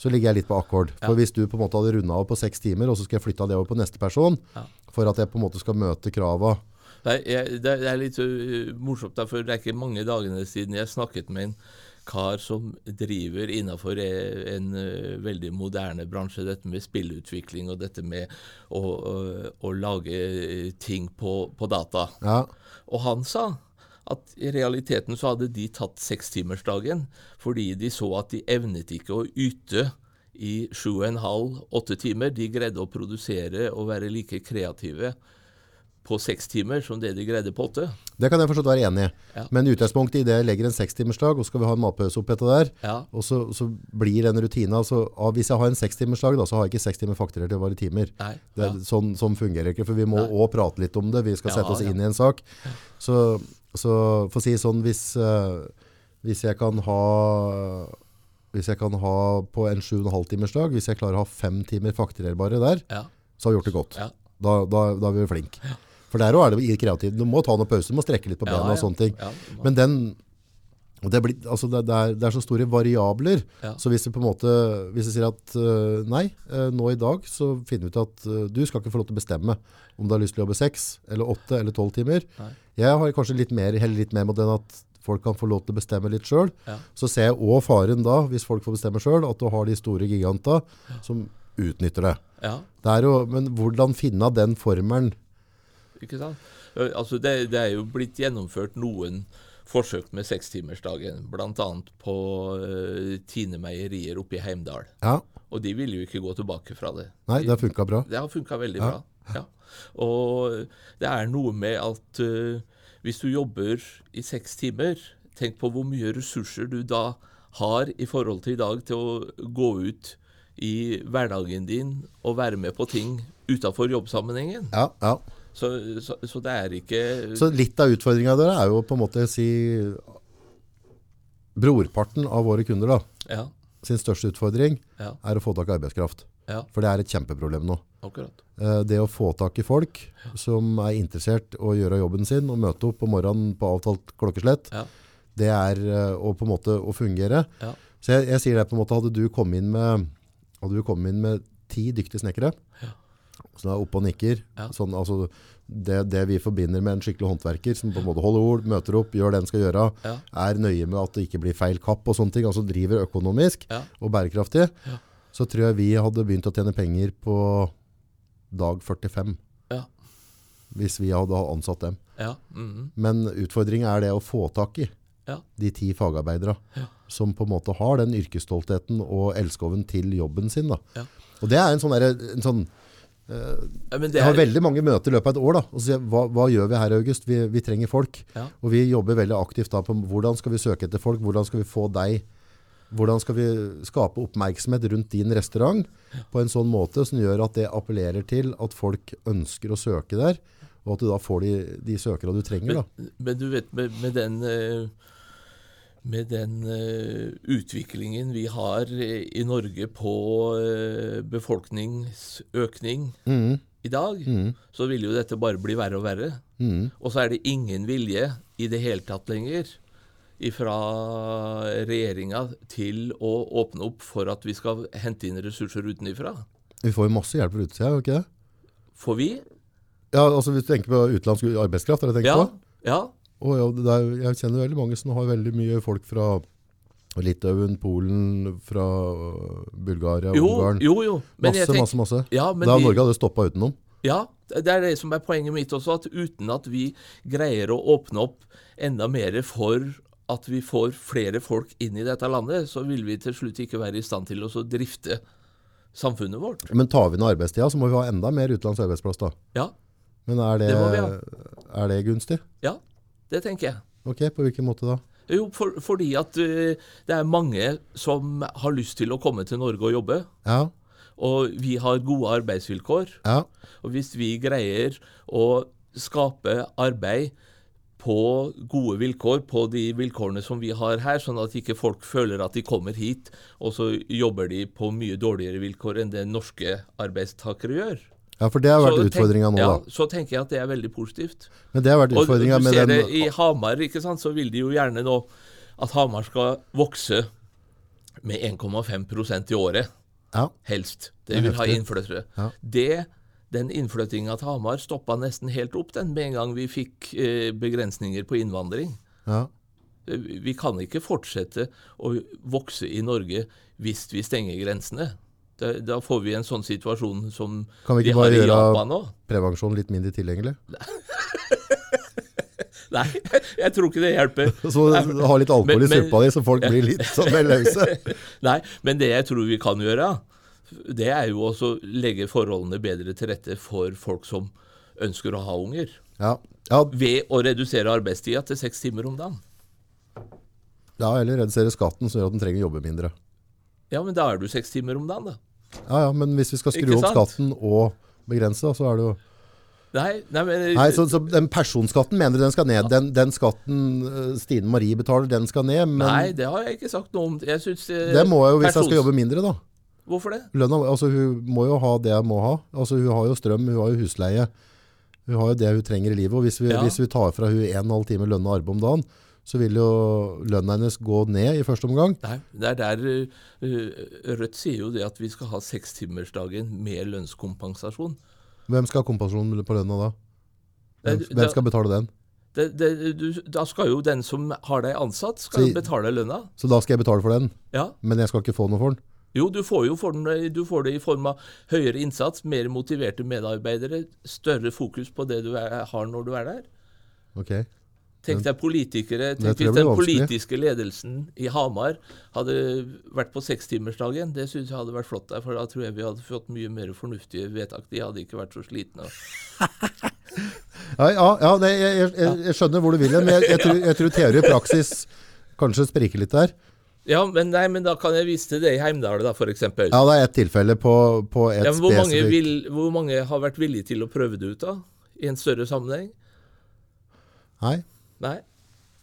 så ligger jeg litt på akkord. For Ja. hvis du på en måte hadde runda av på seks timer, og så skal jeg flytte det over på neste person, Ja. for at jeg på en måte skal møte krava Det det er- litt uh, morsomt, for det er ikke mange dagene siden jeg snakket med en kar som driver innenfor eh, en veldig moderne bransje, dette med spillutvikling og dette med å, å, å lage ting på, på data. Ja, Og han sa at i realiteten så hadde de tatt sekstimersdagen fordi de så at de evnet ikke å yte i sju og en halv, åtte timer. De greide å produsere og være like kreative på seks timer som det de greide på åtte. Det kan jeg forstått være enig i. Ja. Men utgangspunktet i det jeg legger en sekstimersdag, og så skal vi ha en matpause oppi etter der, Ja, og så, så blir den rutina altså, Hvis jeg har en sekstimersdag, da, så har jeg ikke seks timer fakturert til å være timer. nei, Det, ja. sånn, sånn fungerer ikke, for vi må òg prate litt om det. Vi skal sette oss inn i en sak. Så, så for å si sånn, hvis, eh, hvis jeg kan ha hvis jeg kan ha på en 7,5 timers dag, hvis jeg klarer å ha fem timer fakturerbare der, ja, så har vi gjort det godt. Da, da, da er vi flinke. For der òg er det kreativt. kreativ. Du må ta noen pauser, du må strekke litt på Ja, bena og sånne ting. Ja, Men den og det, blir, altså det, det, er, det er så store variabler. Ja. Så hvis vi på en måte Hvis vi sier at uh, nei, uh, nå i dag så finner vi ut at uh, du skal ikke få lov til å bestemme om du har lyst til å jobbe seks eller åtte eller tolv timer. Nei. Jeg har kanskje litt mer, heller litt mer mot den at folk kan få lov til å bestemme litt sjøl. Ja. Så ser jeg òg faren da, hvis folk får bestemme sjøl, at du har de store giganta som utnytter det. ja. det er jo, men hvordan finne den formelen? Ikke sant? Altså det, det er jo blitt gjennomført noen forsøk med sekstimersdagen, bl.a. på uh, Tine meierier oppe i Heimdal. Ja, Og de ville jo ikke gå tilbake fra det. nei, det har funka bra. Det har funka veldig Ja. bra. Ja. Og det er noe med at uh, hvis du jobber i seks timer, tenk på hvor mye ressurser du da har i forhold til i dag til å gå ut i hverdagen din og være med på ting utafor jobbsammenhengen. Ja, ja. Så, så, så det er ikke Så litt av utfordringa der er jo på en måte å si Brorparten av våre kunder da, Ja. sin største utfordring ja. er å få tak i arbeidskraft. Ja, For det er et kjempeproblem nå. akkurat. Eh, Det å få tak i folk som er interessert å gjøre jobben sin og møte opp på morgenen på avtalt klokkeslett, Ja. det er eh, å på en måte å fungere. Ja. Så jeg, jeg sier det på en måte, hadde du kommet inn med, hadde du kommet inn med ti dyktige snekkere, Ja. Som er oppe og nikker, Ja. sånn, altså, det, det vi forbinder med en skikkelig håndverker, som på en måte holder ord, møter opp, gjør det en skal gjøre, Ja. er nøye med at det ikke blir feil kapp og sånne ting, altså driver økonomisk Ja. og bærekraftig, så tror jeg vi hadde begynt å tjene penger på dag 45, Ja. hvis vi hadde ansatt dem. Ja. -hmm. Men utfordringen er det å få tak i Ja. de ti fagarbeidere Ja. som på en måte har den yrkesstoltheten og elskoven til jobben sin. Og det er en sånn, der, en sånn Ja, men det Jeg har er, veldig mange møter i løpet av et år. Da, og så sier jeg, hva, hva gjør vi her, August? Vi, vi trenger folk. Ja. Og vi jobber veldig aktivt da på hvordan skal vi søke etter folk, hvordan skal vi få deg hvordan skal vi skape oppmerksomhet rundt din restaurant på en sånn måte som gjør at det appellerer til at folk ønsker å søke der, og at du da får de, de søkere du trenger. Da. men, men du vet, med, med den eh, med den eh, utviklingen vi har eh, i Norge på eh, befolkningsøkning mm. i dag, mm. så vil jo dette bare bli verre og verre. Mm. Og så er det ingen vilje i det hele tatt lenger fra regjeringa til å åpne opp for at vi skal hente inn ressurser utenifra. Vi får jo masse hjelp fra utsida, gjør vi ikke det? Får vi? Ja, altså Hvis du tenker på utenlandsk arbeidskraft, er det tenkt Ja. på? ja. Og er, jeg kjenner veldig mange som har veldig mye folk fra Litauen, Polen, fra øh, Bulgaria, Jo, Ungarn. jo, jo. Men masse, tenker, masse, masse. Ja, men da vi- Norge hadde stoppa utenom. Ja, det er det som er poenget mitt også, at uten at vi greier å åpne opp enda mer for at vi får flere folk inn i dette landet, så vil vi til slutt ikke være i stand til å drifte samfunnet vårt. Men tar vi ned arbeidstida, så må vi ha enda mer utenlands arbeidsplass. da. Ja, Men er det, Det er det gunstig? ja, det tenker jeg. Ok, På hvilken måte da? Jo, for, fordi at uh, det er mange som har lyst til å komme til Norge og jobbe, Ja, og vi har gode arbeidsvilkår. ja, Og hvis vi greier å skape arbeid på gode vilkår, på de vilkårene som vi har her, sånn at ikke folk føler at de kommer hit, og så jobber de på mye dårligere vilkår enn det norske arbeidstakere gjør. Ja, for det har vært utfordringa nå, ja, da. Så tenker jeg at det er veldig positivt. Men det har vært Og du den Du ser det i Hamar, ikke sant, så vil de jo gjerne nå at Hamar skal vokse med 1,5% i året. Ja, Helst. Det Det vil ha innflyttere. Ja. Det, den innflyttinga til Hamar stoppa nesten helt opp den med en gang vi fikk eh, begrensninger på innvandring. ja. Eh, Vi kan ikke fortsette å vokse i Norge hvis vi stenger grensene. Da, får vi en sånn situasjon som Kan vi ikke bare gjøre prevensjon litt mindre tilgjengelig? Nei, jeg tror ikke det hjelper. Så ha litt alkohol Men- i suppa di, så folk blir litt sånn løse. Nei, men det jeg tror vi kan gjøre, det er jo å legge forholdene bedre til rette for folk som ønsker å ha unger. Ja. Ja, Ved å redusere arbeidstida til seks timer om dagen. ja, eller redusere skatten, som gjør at den trenger å jobbe mindre. Ja, men da er du seks timer om dagen, da. Ja, ja, men hvis vi skal skru opp skatten og begrense, så er det jo Nei, nei men Nei, så, så den personskatten mener du den skal ned. Den, den skatten eh, Stine Marie betaler, den skal ned. Men Nei, det har jeg ikke sagt noe om. Jeg synes, eh, det må jeg jo hvis jeg skal jobbe mindre, da. Hvorfor det? Lønna, altså Hun må jo ha det jeg må ha. Altså Hun har jo strøm, hun har jo husleie. Hun har jo det hun trenger i livet. Og hvis vi, Ja. hvis vi tar fra hun en og en halv time lønna arbeid om dagen, så vil jo lønna hennes gå ned i første omgang. Nei, det er der eh, eh, Rødt sier jo det at vi skal ha sekstimersdagen med lønnskompensasjon. Hvem skal ha kompensasjon på lønna da? Hvem, hvem skal betale den? Det, det, du, da skal jo den som har deg ansatt, skal Så- betale lønna. Så da skal jeg betale for den, Ja. men jeg skal ikke få noe for den? Jo, du får jo for den, du får det i form av høyere innsats, mer motiverte medarbeidere, større fokus på det du er, har når du er der. Ok. Tenk deg politikere, tenk hvis den politiske ledelsen i Hamar hadde vært på sekstimersdagen. Det syns jeg hadde vært flott der, for da tror jeg vi hadde fått mye mer fornuftige vedtak. De hadde ikke vært så slitne. Ja, ja, ja det, jeg, jeg, jeg, skjønner hvor du vil hen, men jeg, jeg, tror, jeg tror teori og praksis kanskje spriker litt der. Ja, men, nei, men da kan jeg vise til det i Heimdal, da, f.eks. Ja, Ja, det er ett tilfelle på, på et ja, hvor, mange vil, hvor mange har vært villige til å prøve det ut, da? I en større sammenheng? Nei. Nei.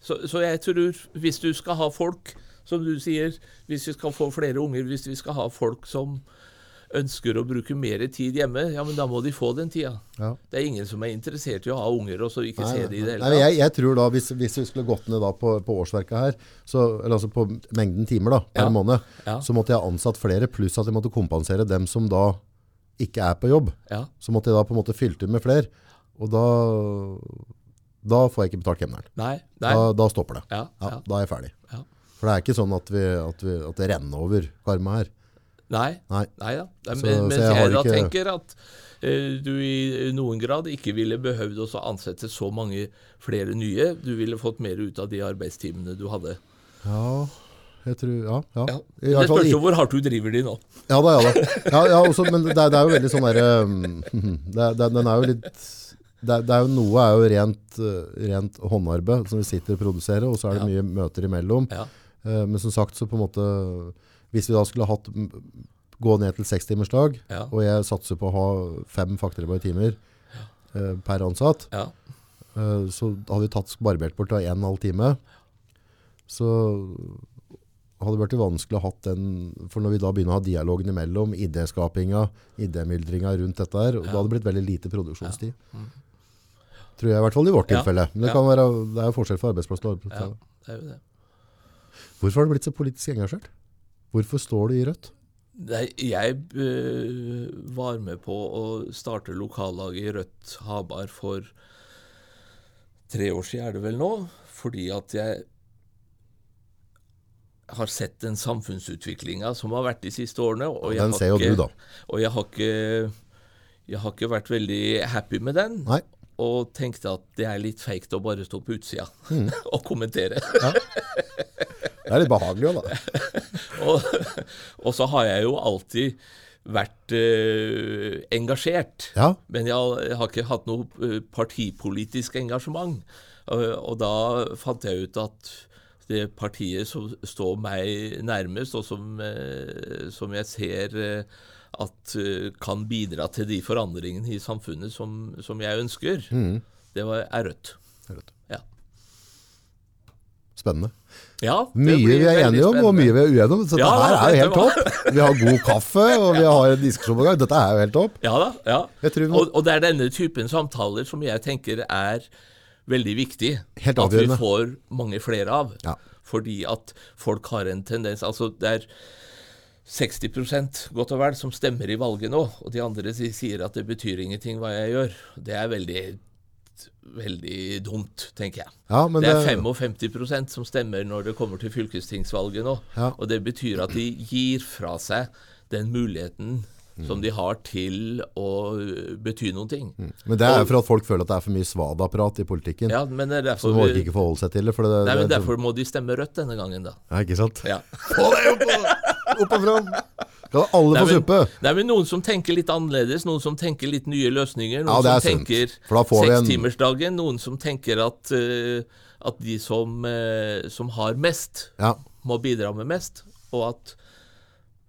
Så, så jeg tror, hvis du skal ha folk, som du sier, hvis vi skal få flere unger, hvis vi skal ha folk som ønsker å bruke mer tid hjemme, ja, men da må de få den tida. Ja. Det er ingen som er interessert i å ha unger og så ikke se det i det hele tatt. jeg, jeg tror da, hvis, hvis vi skulle gått ned da på, på årsverket her, så, eller altså på mengden timer da, per Ja. måned, Ja. så måtte jeg ha ansatt flere, pluss at jeg måtte kompensere dem som da ikke er på jobb. Ja, Så måtte jeg da på en måte fylt ut med flere, og da, da får jeg ikke betalt kemneren. nei, nei. Da, da stopper det. Ja, Ja. Da er jeg ferdig. Ja. For det er ikke sånn at, vi, at, vi, at det renner over karma her. Nei, Nei. nei da. Men, Så- men, så mens jeg jeg, da ikke- tenker at eh, du i noen grad ikke ville behøvd å ansette så mange flere nye. Du ville fått mer ut av de arbeidstimene du hadde. Ja, jeg tror, ja, ja. Ja. Det spørs jo hvor hardt du driver de nå. Ja da, ja da. Ja, ja, også, men det, det er jo veldig sånn derre um, er- det, er- Den er jo litt det det er jo Noe er jo rent, uh, rent håndarbeid som vi sitter og produserer, og så er det Ja. mye møter imellom. Ja. Eh, men som sagt, så på en måte Hvis vi da skulle hatt gå ned til sekstimersdag, Ja. og jeg satser på å ha fem faktorarbeidet timer Uh, per ansatt, Ja. uh, så hadde vi tatt barbert bort av en og en halv time. Så hadde det vært vanskelig å ha den, for når vi da begynner å ha dialogen imellom, idéskapinga, idémyldringa rundt dette her, ja. da hadde det blitt veldig lite produksjonstid. Tror jeg i hvert fall i vårt Ja. tilfelle. Men det, Ja. kan være, det er jo forskjell fra arbeidsplass til arbeidsplass. ja, det er jo det. Hvorfor har du blitt så politisk engasjert? Hvorfor står du i Rødt? Nei, jeg uh, var med på å starte lokallaget i Rødt Habar for tre år siden, er det vel nå, fordi at jeg har sett den samfunnsutviklinga som har vært de siste årene. Og Den ser jo du, da. Og jeg har ikke jeg har ikke vært veldig happy med den, Nei. Og tenkte at det er litt feigt å bare stå på utsida Mm. og kommentere. Det er litt behagelig òg, da. og, og så har jeg jo alltid vært eh, engasjert. Ja. Men jeg har, jeg har ikke hatt noe eh, partipolitisk engasjement. Og, og da fant jeg ut at det partiet som står meg nærmest, og som, eh, som jeg ser eh, at eh, kan bidra til de forandringene i samfunnet som, som jeg ønsker, Mm. det var, er Rødt. Rødt. Ja. Spennende. ja Mye vi er enige om, og mye vi er uenige om. Så Ja, dette her er jo helt topp. Vi har god kaffe, og vi har en diskusjon på gang. Dette er jo helt topp. Ja da. ja. Jeg tror vi og, og det er denne typen samtaler som jeg tenker er veldig viktig. Helt at vi får mange flere av. Ja. Fordi at folk har en tendens Altså, det er 60% godt og vel som stemmer i valget nå, og de andre sier at det betyr ingenting hva jeg gjør. Det er veldig veldig dumt, tenker jeg. Ja, men det er det- 55% som stemmer når det kommer til fylkestingsvalget nå. Ja. Og det betyr at de gir fra seg den muligheten som de har til å bety noen ting. Men det er for at folk føler at det er for mye svada-prat i politikken. Ja, men det er Så de orker ikke forholde seg til det. Det, nei, men det, derfor må de stemme rødt denne gangen, da. Ja, ikke sant? Ja. Få det opp, og- opp og fram! Kan alle få suppe. suppe? er vel Noen som tenker litt annerledes, noen som tenker litt nye løsninger. Noen det er som tenker sekstimersdagen, noen som tenker at, uh, at de som, uh, som har mest, Ja. må bidra med mest, og at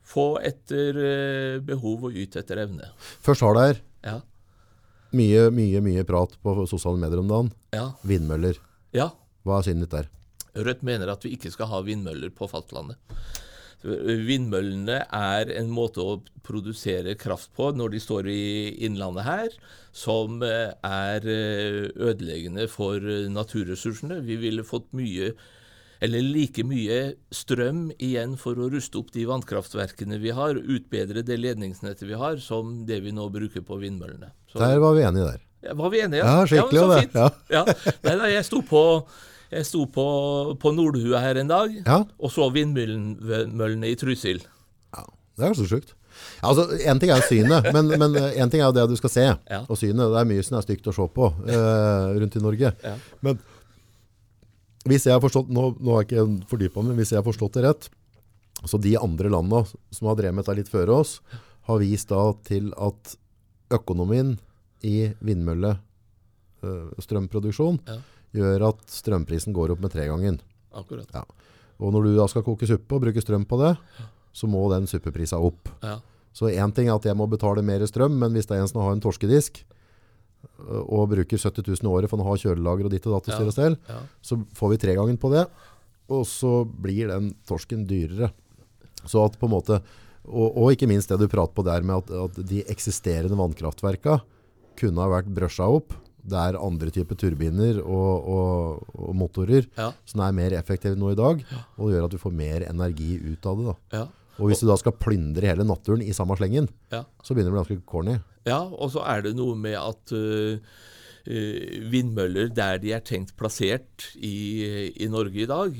få etter uh, behov og yte etter evne. Først har det her Ja. mye, mye, mye prat på sosiale medier om dagen. Ja. Vindmøller. ja. Hva er synet ditt der? Rødt mener at vi ikke skal ha vindmøller på fastlandet. Vindmøllene er en måte å produsere kraft på når de står i innlandet her, som eh, er eh, ødeleggende for naturressursene. Vi ville fått mye, eller like mye strøm igjen for å ruste opp de vannkraftverkene vi har, utbedre det ledningsnettet vi har, som det vi nå bruker på vindmøllene. Så, Der var vi enige der. ja, var vi enige? Ja, skikkelig Ja, så fint. Ja. Ja. Nei, nei, jeg sto på jeg sto på, på Nordhua her en dag Ja. og så vindmøllene i Trysil. Ja, det er jo så sjukt. Ja, altså, en ting er jo synet, men, men en ting er jo det du skal se. Ja. Og synet, det er mye som er stygt å se på eh, rundt i Norge. Ja. Men hvis jeg har forstått, nå, nå har jeg ikke fordypa meg, men hvis jeg har forstått det rett, så de andre landene som har drevet med dette litt før oss, har vist da til at økonomien i vindmølle eh, Ja. Gjør at strømprisen går opp med tre gangen. Akkurat. Ja. Og når du da skal koke suppe og bruke strøm på det, så må den suppeprisa opp. Ja. Så én ting er at jeg må betale mer strøm, men hvis det er en som har en torskedisk øh, og bruker 70 000 i året for å ha kjølelager og ditt og datt og styr og stell, Ja. så får vi tregangen på det, og så blir den torsken dyrere. Så at på en måte Og, og ikke minst det du prater på der med at, at de eksisterende vannkraftverka kunne ha vært brøsja opp. Det er andre typer turbiner og, og, og motorer Ja. som er mer effektive nå i dag, og gjør at du får mer energi ut av det. Ja. Og hvis du da skal plyndre hele naturen i samme slengen, Ja. så begynner det å bli ganske corny. Ja, og så er det noe med at øh, vindmøller der de er tenkt plassert i, i Norge i dag,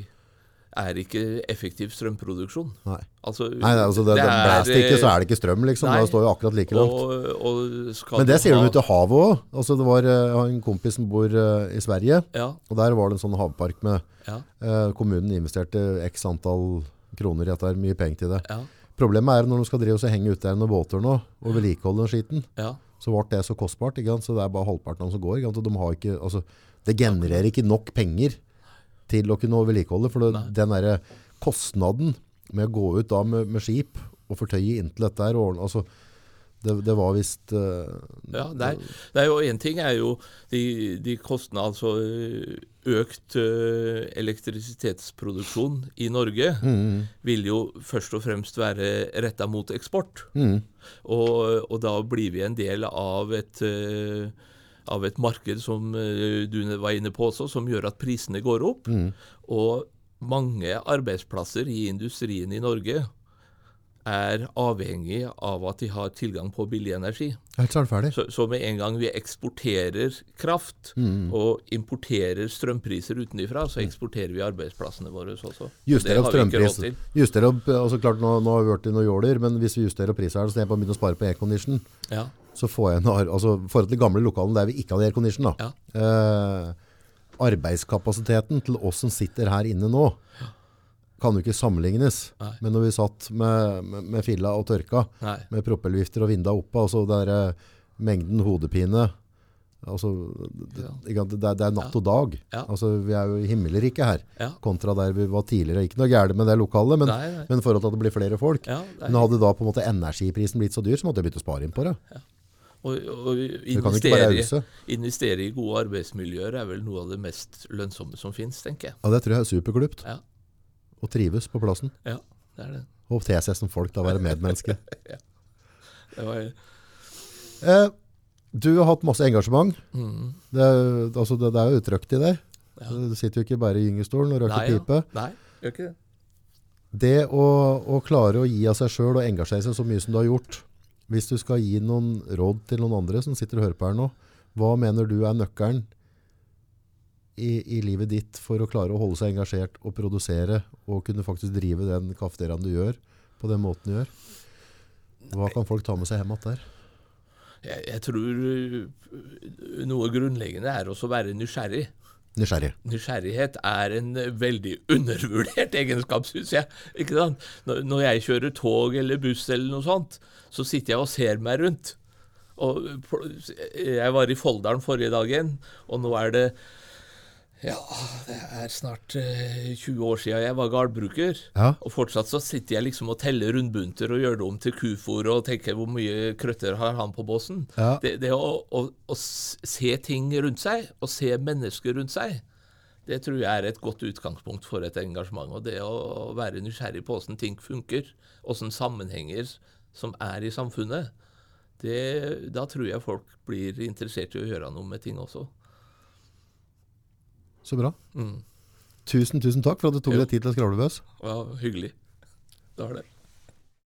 er ikke effektiv strømproduksjon. Nei. Altså, Nei, altså det, det, blæster ikke, så er det ikke strøm, liksom. Nei. Det står jo akkurat like langt. og, og Men det sier sier de ha- ute i havet òg. Altså, det var, eh, en kompis som bor uh, i Sverige, Ja, og der var det en sånn havpark med ja, uh, Kommunen investerte x antall kroner i dette, mye penger til det. ja, Problemet er når de skal drive og henge ute der med båter nå, og vedlikeholde den skiten, ja. så ble det så kostbart, så det er bare halvparten av dem som går. De har ikke, altså, det genererer ikke nok penger til å kunne vedlikeholde, for det, den der kostnaden med å gå ut da med, med skip og fortøye inntil dette her, og ordne- altså, det, det var visst uh, Ja, det er, jo Én ting er jo de, de kostnadene, altså økt uh, elektrisitetsproduksjon i Norge mm, vil jo først og fremst være retta mot eksport. mm, Og, og da blir vi en del av et, øh, av et marked som øh, du var inne på også, som gjør at prisene går opp. mm. Og mange arbeidsplasser i industrien i Norge er avhengig av at de har tilgang på billig energi. Helt så er ferdig. Så, så med en gang vi eksporterer kraft Mm. og importerer strømpriser utenfra, så eksporterer vi arbeidsplassene våre også. Juster opp Det Juster. Opp, altså klart nå, nå har vi vært i noen jåler, men hvis vi justerer opp prisen her, så jeg på å begynne å spare på aircondition, Ja, så får jeg en, altså forhold til de gamle lokalene der vi ikke hadde aircondition da. Ja. Eh, arbeidskapasiteten til oss som sitter her inne nå, kan jo ikke sammenlignes. Nei. Men når vi satt med, med, med filla og tørka, nei. med propellvifter og vinda oppe, altså der, eh, mengden hodepine, altså, det, Ja. det, det er natt og dag. Ja. Altså, vi er jo i himmelriket her, Ja. kontra der vi var tidligere. Ikke noe gærent med det lokalet, men, Nei, nei. men i forhold til at det blir flere folk. Ja, Men hadde da på en måte energiprisen blitt så dyr, så måtte jeg begynt å spare inn på det. Og, investere, investere i gode arbeidsmiljøer er vel noe av det mest lønnsomme som finnes, tenker jeg. Ja, det tror jeg er superklupt. Ja. Å trives på plassen. Ja, det er det. Og te seg som folk, da være medmenneske. det var, eh, du har hatt masse engasjement. mm, Det, altså, det, det er jo utrøkt i deg. Ja. Du sitter jo ikke bare i gyngestolen og ja. pipe. nei, gjør ikke det. Det å, å klare å gi av seg sjøl og engasjere seg så mye som du har gjort, hvis du skal gi noen råd til noen andre som sitter og hører på her nå, hva mener du er nøkkelen i, i livet ditt for å klare å holde seg engasjert og produsere og kunne faktisk drive den kafeteriaen du gjør på den måten du gjør? Hva kan folk ta med seg hjem igjen der? Jeg, jeg tror noe grunnleggende er også å være nysgjerrig. Nysgjerrig. Nysgjerrighet er en veldig undervurdert egenskap, syns jeg. Ikke sant? Når jeg kjører tog eller buss eller noe sånt, så sitter jeg og ser meg rundt. Og jeg var i Folldalen forrige dagen, og nå er det ja, det er snart eh, 20 år siden jeg var gardbruker. Ja. Og fortsatt så sitter jeg liksom og teller rundbunter og gjør det om til kufor og tenker hvor mye krøtter har han på båsen. Ja. Det, det å, å, å se ting rundt seg, og se mennesker rundt seg, det tror jeg er et godt utgangspunkt for et engasjement. Og det å være nysgjerrig på åssen ting funker, åssen sammenhenger som er i samfunnet, det, da tror jeg folk blir interessert i å gjøre noe med ting også. Så bra. Mm. Tusen, tusen takk for at du tok Jo. deg tid til å skravle med oss. Ja, hyggelig. Det var det.